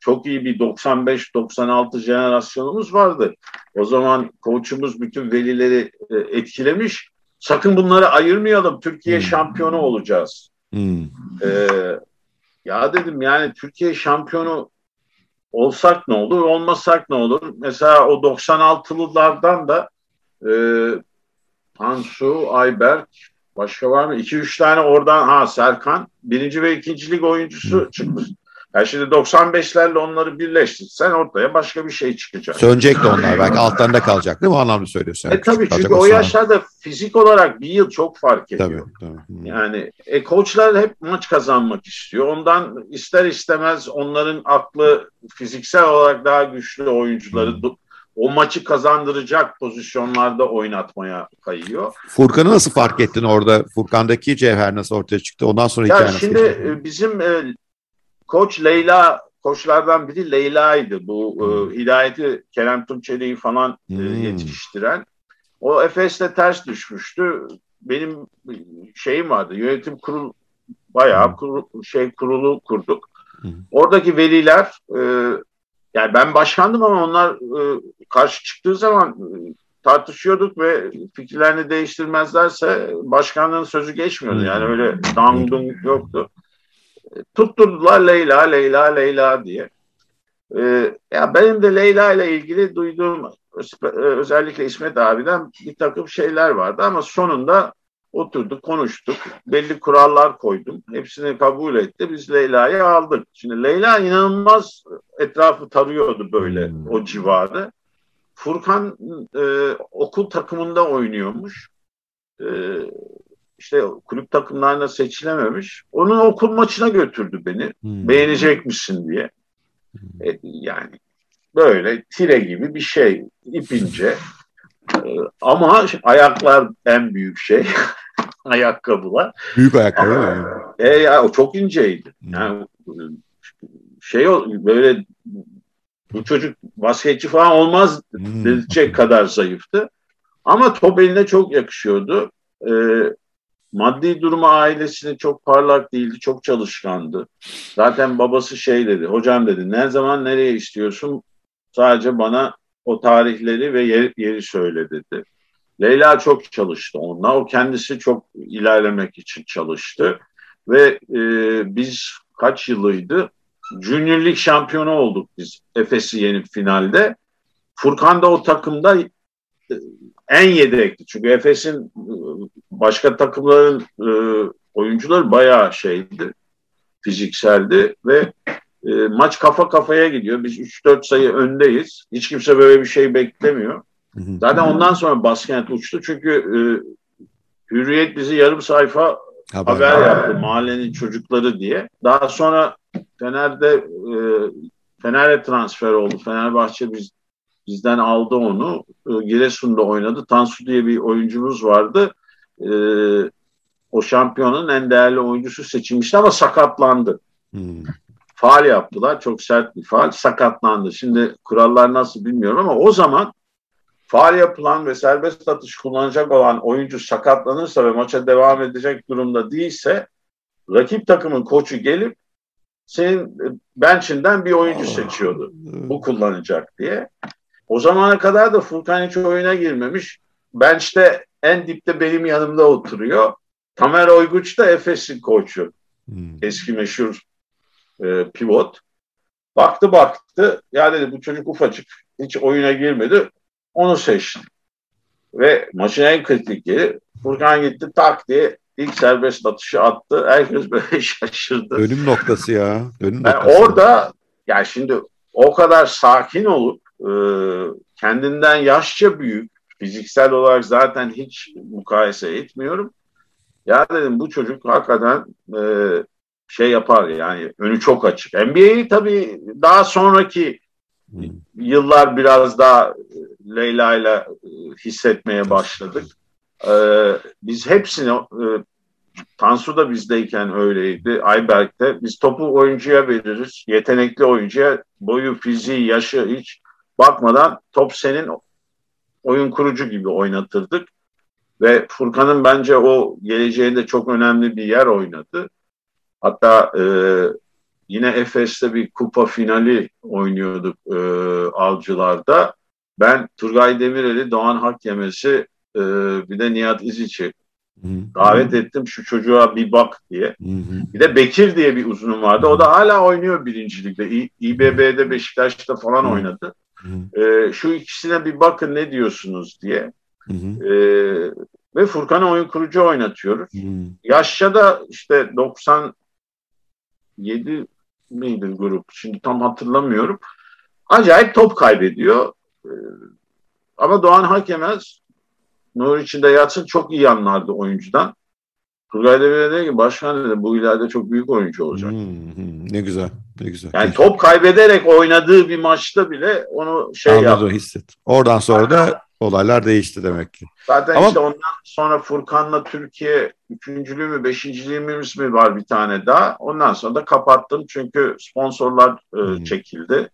çok iyi bir 95-96 jenerasyonumuz vardı. O zaman koçumuz bütün velileri e, etkilemiş. Sakın bunları ayırmayalım. Türkiye Hmm. şampiyonu olacağız. hmm. E, ya dedim yani Türkiye şampiyonu olsak ne olur, olmasak ne olur? Mesela o 96'lılardan da e, Tansu, Ayberk, başka var mı? 2-3 tane oradan, ha Serkan, birinci ve ikinci lig oyuncusu çıkmış. Yani şimdi 95'lerle onları birleştirsen ortaya başka bir şey çıkacak. Sönecek de onlar belki altlarında kalacak değil mi? O anlamda söylüyorsun. Yani E tabii çünkü o yaşlarda fizik olarak bir yıl çok fark ediyor. Tabii, tabii. Yani e, koçlar hep maç kazanmak istiyor. Ondan ister istemez onların aklı fiziksel olarak daha güçlü oyuncuları Hmm. o maçı kazandıracak pozisyonlarda oynatmaya kayıyor. Furkan'ı nasıl fark ettin orada? Furkan'daki cevher nasıl ortaya çıktı? Ondan sonra Ya hikaye nasıl şimdi e, bizim e, koç Leyla koçlardan biri Leyla'ydı. Bu Hmm. e, Hidayet'i Kerem Tunçeli'yi falan e, Hmm. yetiştiren. O Efes'te ters düşmüştü. Benim e, şeyim vardı. Yönetim kurul bayağı Hmm. kuru- şey kurulu kurduk. Hmm. Oradaki veliler e, yani ben başkandım ama onlar e, karşı çıktığı zaman e, tartışıyorduk ve fikirlerini değiştirmezlerse başkanlığın sözü geçmiyordu. Yani Hmm. öyle dang yoktu. Tutturdular Leyla, Leyla, Leyla diye. E, ya benim de Leyla ile ilgili duyduğum özellikle İsmet abiden bir takım şeyler vardı ama sonunda oturduk, konuştuk. Belli kurallar koydum. Hepsini kabul etti. Biz Leyla'yı aldık. Şimdi Leyla inanılmaz etrafı tarıyordu böyle Hmm. o civarı. Furkan e, okul takımında oynuyormuş. E, işte kulüp takımlarına seçilememiş. Onun okul maçına götürdü beni. Hmm. Beğenecek misin diye. E, yani böyle tire gibi bir şey. ipince. E, ama ayaklar en büyük şey. Ayakkabılar. Büyük ayakkabı mi? E ya o çok inceydi. Yani şey böyle bu çocuk basketçi falan olmaz hmm. diyecek kadar zayıftı. Ama top eline çok yakışıyordu. E, maddi durumu ailesine çok parlak değildi, çok çalışkandı. Zaten babası şey dedi, hocam dedi ne zaman nereye istiyorsun sadece bana o tarihleri ve yeri, yeri söyle dedi. Leyla çok çalıştı onunla. O kendisi çok ilerlemek için çalıştı. Ve e, biz kaç yılıydı? Junior Lig şampiyonu olduk biz Efes'i yenip finalde. Furkan da o takımda e, en yedekti. Çünkü Efes'in e, başka takımların e, oyuncuları bayağı şeydi, fizikseldi ve e, maç kafa kafaya gidiyor. Biz 3-4 sayı öndeyiz. Hiç kimse böyle bir şey beklemiyor. Zaten ondan sonra basket uçtu. Çünkü e, Hürriyet bizi yarım sayfa haber, haber yaptı. Mahallenin çocukları diye. Daha sonra Fener'de e, Fener'e transfer oldu. Fenerbahçe biz bizden aldı onu. E, Giresun'da oynadı. Tansu diye bir oyuncumuz vardı. E, o şampiyonun en değerli oyuncusu seçilmişti ama sakatlandı. Hmm. Faal yaptılar. Çok sert bir faal. Sakatlandı. Şimdi kurallar nasıl bilmiyorum ama o zaman faal yapılan ve serbest atış kullanacak olan oyuncu sakatlanırsa ve maça devam edecek durumda değilse rakip takımın koçu gelip senin bençinden bir oyuncu seçiyordu. Bu kullanacak diye. O zamana kadar da Furkan hiç oyuna girmemiş. Bench'te en dipte benim yanımda oturuyor. Tamer Oyguç da Efes'in koçu. Hmm. Eski meşhur e, pivot. Baktı baktı. Ya dedi bu çocuk ufacık. Hiç oyuna girmedi. Onu seçtim. Ve maçın en kritik yeri Furkan gitti tak diye ilk serbest atışı attı. Herkes böyle şaşırdı. Dönüm noktası ya. Dönüm yani noktası. Orada yani şimdi o kadar sakin olup e, kendinden yaşça büyük fiziksel olarak zaten hiç mukayese etmiyorum. Ya dedim bu çocuk hakikaten e, şey yapar yani önü çok açık. NBA'yi tabii daha sonraki hmm. yıllar biraz daha Leyla ile e, hissetmeye başladık. Ee, biz hepsini e, Tansu da bizdeyken öyleydi. Ayberk de. Biz topu oyuncuya veririz. Yetenekli oyuncuya boyu, fiziği, yaşı hiç bakmadan top senin oyun kurucu gibi oynatırdık. Ve Furkan'ın bence o geleceğinde çok önemli bir yer oynadı. Hatta e, yine Efes'te bir kupa finali oynuyorduk e, Avcılar'da. Ben Turgay Demirel'i, Doğan Hakkemesi, e, bir de Nihat İziç'i davet ettim şu çocuğa bir bak diye. Bir de Bekir diye bir uzunum vardı. O da hala oynuyor birincilikte. İ- İBB'de Beşiktaş'ta falan E, şu ikisine bir bakın ne diyorsunuz diye. E, ve Furkan'ı oyun kurucu oynatıyoruz. Hı-hı. Yaşça da işte 97 miydi grup? Şimdi tam hatırlamıyorum. Acayip top kaybediyor. E, ama Doğan Hakemez nur içinde yatsın çok iyi anlardı oyuncudan. Turgay Demir'e dedi ki başkan dedi bu ileride çok büyük oyuncu olacak. Hmm, hmm, ne güzel. Ne güzel. Yani top kaybederek oynadığı bir maçta bile onu şey Anladım, yaptı. hisset. Oradan sonra da olaylar değişti demek ki. Zaten Ama... işte ondan sonra Furkan'la Türkiye üçüncülüğü mü beşinciliğimiz mi var bir tane daha. Ondan sonra da kapattım çünkü sponsorlar e, hmm. çekildi.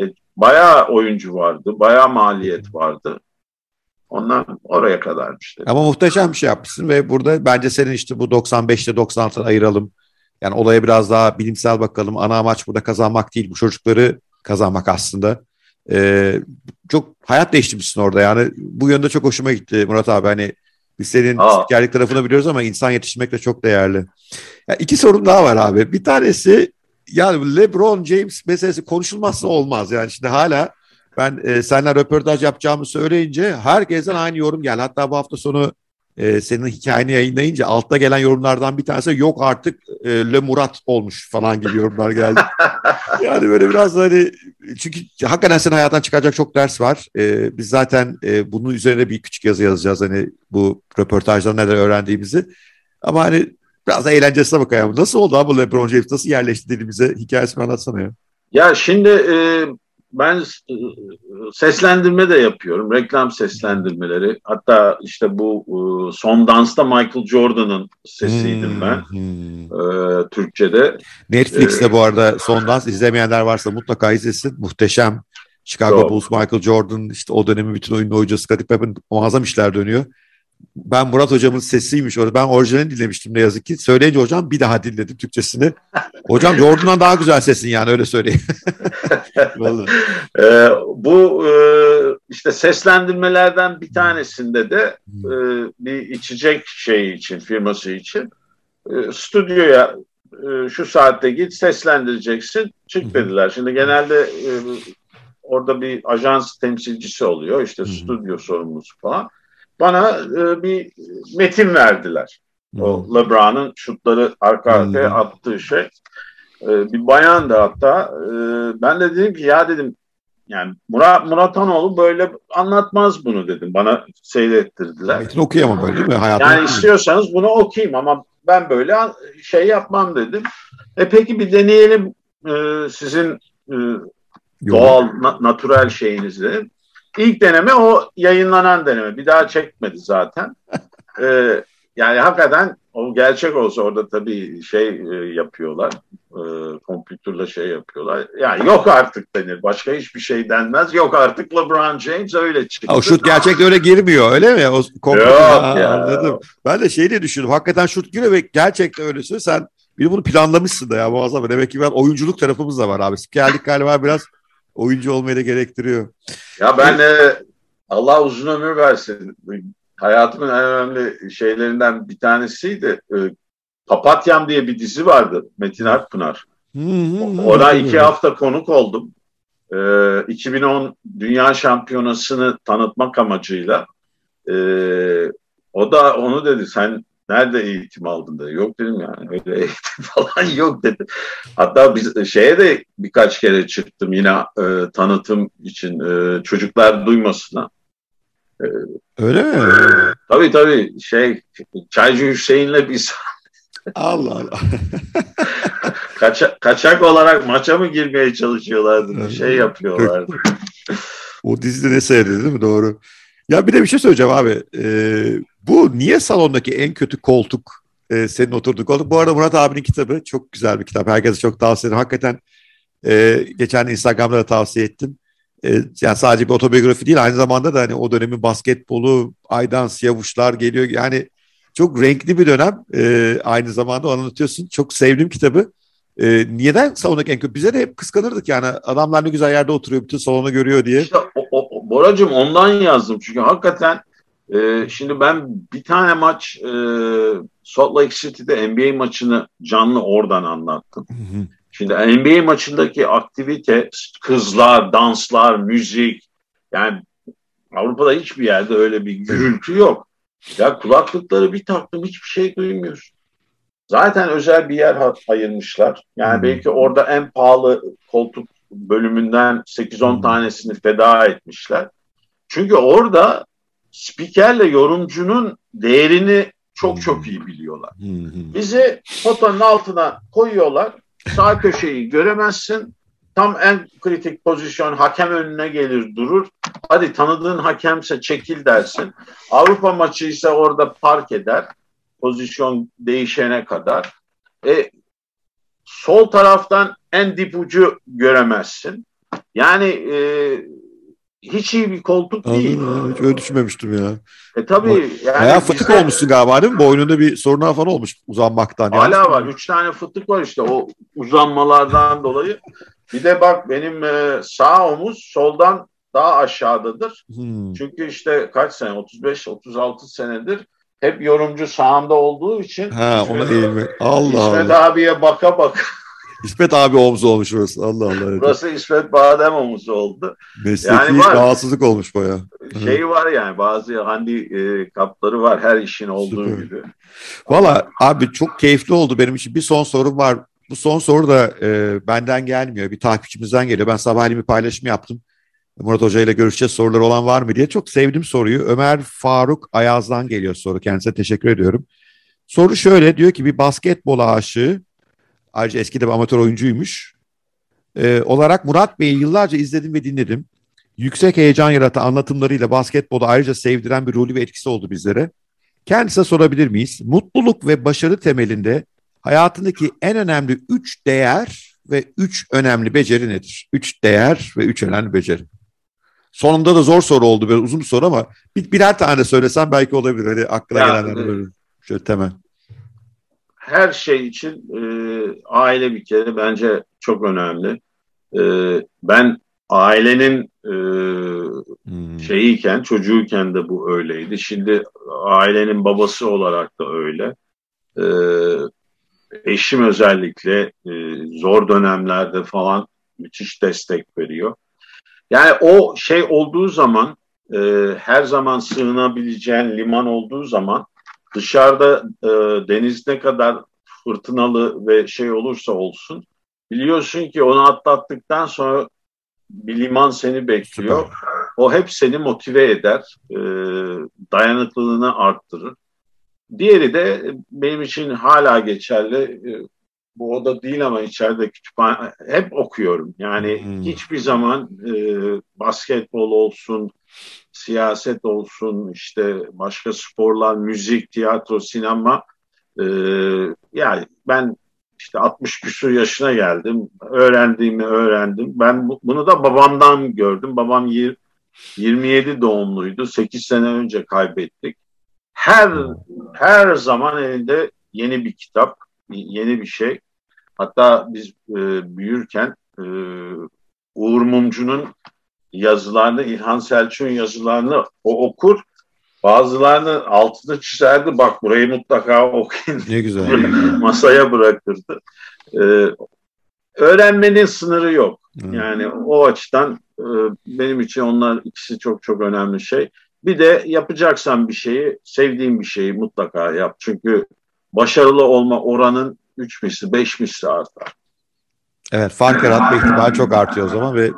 E, bayağı oyuncu vardı, bayağı maliyet vardı. Ondan oraya kadarmış. Ama muhteşem bir şey yapmışsın ve burada bence senin işte bu 95'te 96'dan ayıralım. Yani olaya biraz daha bilimsel bakalım. Ana amaç burada kazanmak değil. Bu çocukları kazanmak aslında. Ee, çok hayat değiştirmişsin orada yani. Bu yönde çok hoşuma gitti Murat abi. Hani biz senin spikerlik tarafını biliyoruz ama insan yetiştirmek de çok değerli. Yani iki sorun daha var abi. Bir tanesi yani LeBron James meselesi konuşulmazsa olmaz. Yani şimdi hala ben e, seninle röportaj yapacağımı söyleyince herkesten aynı yorum geldi. Hatta bu hafta sonu e, senin hikayeni yayınlayınca altta gelen yorumlardan bir tanesi yok artık e, Le Murat olmuş falan gibi yorumlar geldi. yani böyle biraz hani çünkü hakikaten senin hayattan çıkacak çok ders var. E, biz zaten e, bunun üzerine bir küçük yazı yazacağız hani bu röportajdan neler öğrendiğimizi. Ama hani biraz da eğlencesine bakayım. Nasıl oldu abi LeBron James nasıl yerleşti dilimize? Hikayesini anlatsana ya. Ya şimdi e, ben e, seslendirme de yapıyorum. Reklam seslendirmeleri. Hatta işte bu e, son dansta Michael Jordan'ın sesiydim hmm, ben. Hmm. E, Türkçe'de. Netflix'te ee, bu arada son dans izlemeyenler varsa mutlaka izlesin. Muhteşem. Chicago Çok. Bulls, Michael Jordan, işte o dönemin bütün oyunlu oyuncusu Scottie Pippen muazzam işler dönüyor. Ben Murat hocamın sesiymiş orada. Ben orijinalini dinlemiştim ne yazık ki. Söyleyince hocam bir daha dinledim Türkçesini. Hocam Jordan'dan daha güzel sesin yani öyle söyleyeyim. ee, bu e, işte seslendirmelerden bir tanesinde de e, bir içecek şeyi için, firması için e, stüdyoya e, şu saatte git seslendireceksin çık dediler. Şimdi genelde e, orada bir ajans temsilcisi oluyor işte stüdyo sorumlusu falan. Bana e, bir metin verdiler. Hmm. O LeBron'un şutları arka arkaya hmm. attığı şey. E, bir bayan da hatta. E, ben de dedim ki ya dedim yani Murat Muratanoğlu böyle anlatmaz bunu dedim. Bana seyrettirdiler. Metin okuyamam böyle değil mi? Hayatım yani istiyorsanız bunu okuyayım ama ben böyle şey yapmam dedim. E peki bir deneyelim e, sizin e, doğal, na, natürel şeyinizle. İlk deneme o yayınlanan deneme. Bir daha çekmedi zaten. ee, yani hakikaten o gerçek olsa orada tabii şey e, yapıyorlar. E, kompütürle şey yapıyorlar. Yani yok artık denir. Başka hiçbir şey denmez. Yok artık LeBron James öyle çıktı. O şut gerçekten öyle girmiyor öyle mi? O kompütür, yok ha, ya. Anladım. Ben de şey diye düşündüm. Hakikaten şut giriyor ve gerçekten öylesi. Sen bir bunu planlamışsın da ya muazzam. Demek ki ben oyunculuk tarafımız da var abi. Geldik galiba biraz oyuncu olmayı da gerektiriyor. Ya ben de Allah uzun ömür versin. Hayatımın en önemli şeylerinden bir tanesiydi. Ee, Papatyam diye bir dizi vardı Metin Akpınar. Ona iki hafta konuk oldum. 2010 ee, Dünya Şampiyonası'nı tanıtmak amacıyla. Ee, o da onu dedi sen Nerede eğitim aldın dedi. Yok dedim yani öyle eğitim falan yok dedi. Hatta biz şeye de birkaç kere çıktım yine e, tanıtım için e, çocuklar duymasına. E, öyle mi? E, tabii tabii şey Çaycı Hüseyin'le biz Allah Allah. Kaça, kaçak olarak maça mı girmeye çalışıyorlardı? Bir şey yapıyorlardı. o dizide ne seyredildi değil mi? Doğru. Ya bir de bir şey söyleyeceğim abi. Ee, bu niye salondaki en kötü koltuk e, senin oturduğun koltuk? Bu arada Murat abinin kitabı çok güzel bir kitap. Herkese çok tavsiye ederim. Hakikaten e, geçen Instagram'da da tavsiye ettim. E, yani sadece bir otobiyografi değil aynı zamanda da hani o dönemin basketbolu, Aydan Siyavuşlar geliyor. Yani çok renkli bir dönem. E, aynı zamanda anlatıyorsun. Çok sevdim kitabı. E, neden salondaki en kötü? Bize de hep kıskanırdık yani. Adamlar ne güzel yerde oturuyor, bütün salonu görüyor diye. İşte o, o, Boracığım ondan yazdım. Çünkü hakikaten e, şimdi ben bir tane maç e, Salt Lake City'de NBA maçını canlı oradan anlattım. Hı hı. Şimdi NBA maçındaki aktivite, kızlar, danslar, müzik yani Avrupa'da hiçbir yerde öyle bir gürültü yok. Ya kulaklıkları bir taktım hiçbir şey duymuyorsun. Zaten özel bir yer ayırmışlar. Yani hmm. belki orada en pahalı koltuk bölümünden 8-10 hmm. tanesini feda etmişler. Çünkü orada spikerle yorumcunun değerini çok çok iyi biliyorlar. Bizi fotonun altına koyuyorlar. Sağ köşeyi göremezsin. Tam en kritik pozisyon hakem önüne gelir durur. Hadi tanıdığın hakemse çekil dersin. Avrupa maçı ise orada park eder. Pozisyon değişene kadar. E, sol taraftan en dip ucu göremezsin. Yani e, hiç iyi bir koltuk değil. Anladım, hiç öyle düşünmemiştim ya. E tabii. Yani Bayağı fıtık bizde, olmuşsun galiba değil mi? Boynunda bir sorun falan olmuş uzanmaktan. Hala var. Üç tane fıtık var işte o uzanmalardan dolayı. Bir de bak benim e, sağ omuz soldan daha aşağıdadır. Hmm. Çünkü işte kaç sene 35-36 senedir hep yorumcu sağımda olduğu için ha, ona eğilme. Allah İsmet Allah. abiye baka baka İsmet abi omzu olmuş orası. Allah Allah. Burası İsmet Badem omuzu oldu. Mesleki yani var, rahatsızlık olmuş baya. Şey var yani bazı handi e, kapları var her işin olduğu Süper. gibi. Valla abi çok keyifli oldu benim için. Bir son sorum var. Bu son soru da e, benden gelmiyor. Bir takipçimizden geliyor. Ben sabahleyin bir paylaşım yaptım. Murat Hoca ile görüşeceğiz sorular olan var mı diye. Çok sevdim soruyu. Ömer Faruk Ayaz'dan geliyor soru. Kendisine teşekkür ediyorum. Soru şöyle diyor ki bir basketbol aşığı Ayrıca eski de bir amatör oyuncuymuş. e, olarak Murat Bey'i yıllarca izledim ve dinledim. Yüksek heyecan yaratan anlatımlarıyla basketbolu ayrıca sevdiren bir rolü ve etkisi oldu bizlere. Kendisine sorabilir miyiz? Mutluluk ve başarı temelinde hayatındaki en önemli üç değer ve üç önemli beceri nedir? Üç değer ve üç önemli beceri. Sonunda da zor soru oldu böyle uzun bir soru ama bir, birer tane söylesem belki olabilir. Hani aklına ya, gelenler böyle şöyle temel. Her şey için e, aile bir kere bence çok önemli. E, ben ailenin e, hmm. şeyiyken, çocuğuyken de bu öyleydi. Şimdi ailenin babası olarak da öyle. E, eşim özellikle e, zor dönemlerde falan müthiş destek veriyor. Yani o şey olduğu zaman e, her zaman sığınabileceğin liman olduğu zaman dışarıda e, deniz ne kadar fırtınalı ve şey olursa olsun biliyorsun ki onu atlattıktan sonra bir liman seni bekliyor. Süper. O hep seni motive eder, e, dayanıklılığını arttırır. Diğeri de benim için hala geçerli. E, bu oda değil ama içeride kütüphane hep okuyorum. Yani hmm. hiçbir zaman e, basketbol olsun, siyaset olsun, işte başka sporlar, müzik, tiyatro, sinema. E, yani ben işte 60 küsur yaşına geldim. Öğrendiğimi öğrendim. Ben bu, bunu da babamdan gördüm. Babam 27 doğumluydu. 8 sene önce kaybettik. Her her zaman elinde yeni bir kitap, yeni bir şey. Hatta biz e, büyürken e, Uğur Mumcu'nun yazılarını, İlhan Selçuk'un yazılarını o okur. Bazılarını altını çizerdi. Bak burayı mutlaka okuyun. Ne güzel. Masaya bırakırdı. Ee, öğrenmenin sınırı yok. Hmm. Yani o açıdan e, benim için onlar ikisi çok çok önemli şey. Bir de yapacaksan bir şeyi, sevdiğin bir şeyi mutlaka yap. Çünkü başarılı olma oranın 3 misli, 5 misli artar. Evet, fark yaratma ihtimali çok artıyor o zaman ve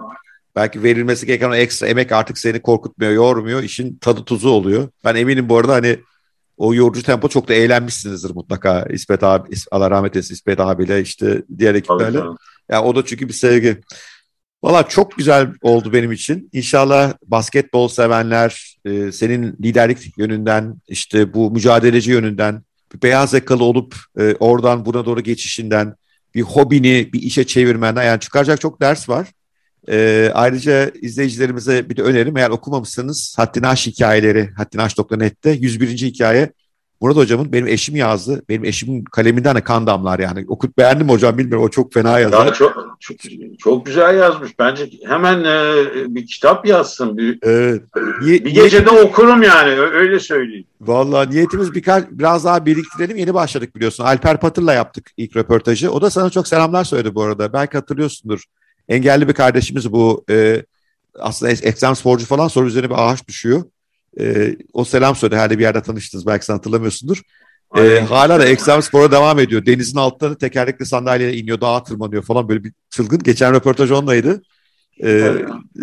belki verilmesi gereken o ekstra emek artık seni korkutmuyor, yormuyor. İşin tadı tuzu oluyor. Ben eminim bu arada hani o yorucu tempo çok da eğlenmişsinizdir mutlaka İsmet abi, Allah rahmet eylesin İsmet abiyle işte diğer ekiplerle. Ya yani o da çünkü bir sevgi. Valla çok güzel oldu benim için. İnşallah basketbol sevenler e, senin liderlik yönünden işte bu mücadeleci yönünden beyaz yakalı olup e, oradan buna doğru geçişinden bir hobini bir işe çevirmenden yani çıkaracak çok ders var. E, ayrıca izleyicilerimize bir de önerim eğer okumamışsanız Hattinaş hikayeleri hattinaş.net'te 101. hikaye Murat hocamın benim eşim yazdı. Benim eşimin kaleminden de kan damlar yani. Okut beğendim hocam bilmiyorum o çok fena yazdı. çok, çok, çok güzel yazmış. Bence hemen e, bir kitap yazsın. Bir, evet. Niye, bir gecede niyet... okurum yani öyle söyleyeyim. Vallahi niyetimiz birkaç biraz daha biriktirelim. Yeni başladık biliyorsun. Alper Patır'la yaptık ilk röportajı. O da sana çok selamlar söyledi bu arada. Belki hatırlıyorsundur. Engelli bir kardeşimiz bu. E, aslında ekstrem sporcu falan sonra üzerine bir ağaç düşüyor. E, o selam söyledi. Herhalde bir yerde tanıştınız. Belki sen hatırlamıyorsundur. E, hala da Extreme Spor'a devam ediyor. Denizin altında tekerlekli sandalyeye iniyor, dağa tırmanıyor falan böyle bir çılgın. Geçen röportaj ondaydı. E,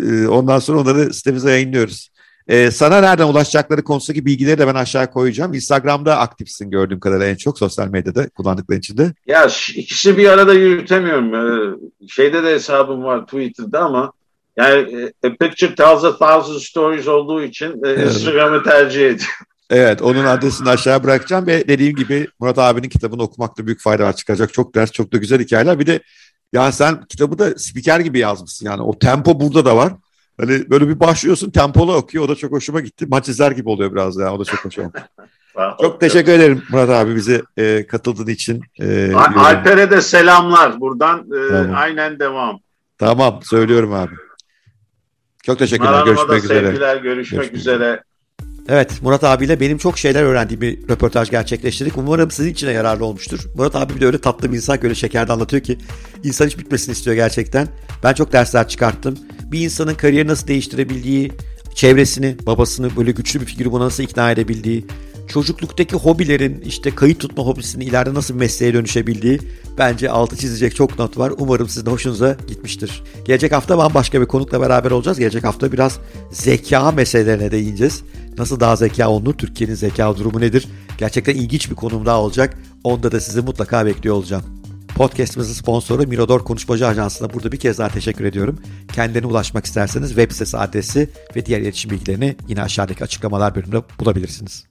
e, ondan sonra onları sitemize yayınlıyoruz. E, sana nereden ulaşacakları konusundaki bilgileri de ben aşağıya koyacağım. Instagram'da aktifsin gördüğüm kadarıyla en çok sosyal medyada kullandıkların içinde. Ya ikisi bir arada yürütemiyorum. Ee, şeyde de hesabım var Twitter'da ama yani e, a picture tells a thousand stories olduğu için e, evet. Instagram'ı tercih ediyorum. Evet onun adresini aşağıya bırakacağım ve dediğim gibi Murat abinin kitabını okumakta büyük fayda var. Çıkacak çok ders çok da güzel hikayeler. Bir de ya sen kitabı da spiker gibi yazmışsın yani o tempo burada da var. Hani böyle bir başlıyorsun tempolu okuyor o da çok hoşuma gitti. Maç izler gibi oluyor biraz ya o da çok hoşuma Çok teşekkür ederim Murat abi bize e, katıldığın için. E, Alper'e de selamlar buradan e, tamam. aynen devam. Tamam söylüyorum abi. Çok teşekkürler. Görüşmek üzere. Sevgiler, görüşmek, görüşmek üzere. Evet Murat abiyle benim çok şeyler öğrendiğim bir röportaj gerçekleştirdik. Umarım sizin için de yararlı olmuştur. Murat abi bir de öyle tatlı bir insan öyle şekerde anlatıyor ki insan hiç bitmesini istiyor gerçekten. Ben çok dersler çıkarttım. Bir insanın kariyeri nasıl değiştirebildiği, çevresini, babasını böyle güçlü bir figürü buna nasıl ikna edebildiği, çocukluktaki hobilerin işte kayıt tutma hobisinin ileride nasıl mesleğe dönüşebildiği bence altı çizecek çok not var. Umarım sizin hoşunuza gitmiştir. Gelecek hafta bambaşka bir konukla beraber olacağız. Gelecek hafta biraz zeka meselelerine değineceğiz. Nasıl daha zeka olunur? Türkiye'nin zeka durumu nedir? Gerçekten ilginç bir konum daha olacak. Onda da sizi mutlaka bekliyor olacağım. Podcast'ımızın sponsoru Mirador Konuşmacı Ajansı'na burada bir kez daha teşekkür ediyorum. Kendilerine ulaşmak isterseniz web sitesi adresi ve diğer iletişim bilgilerini yine aşağıdaki açıklamalar bölümünde bulabilirsiniz.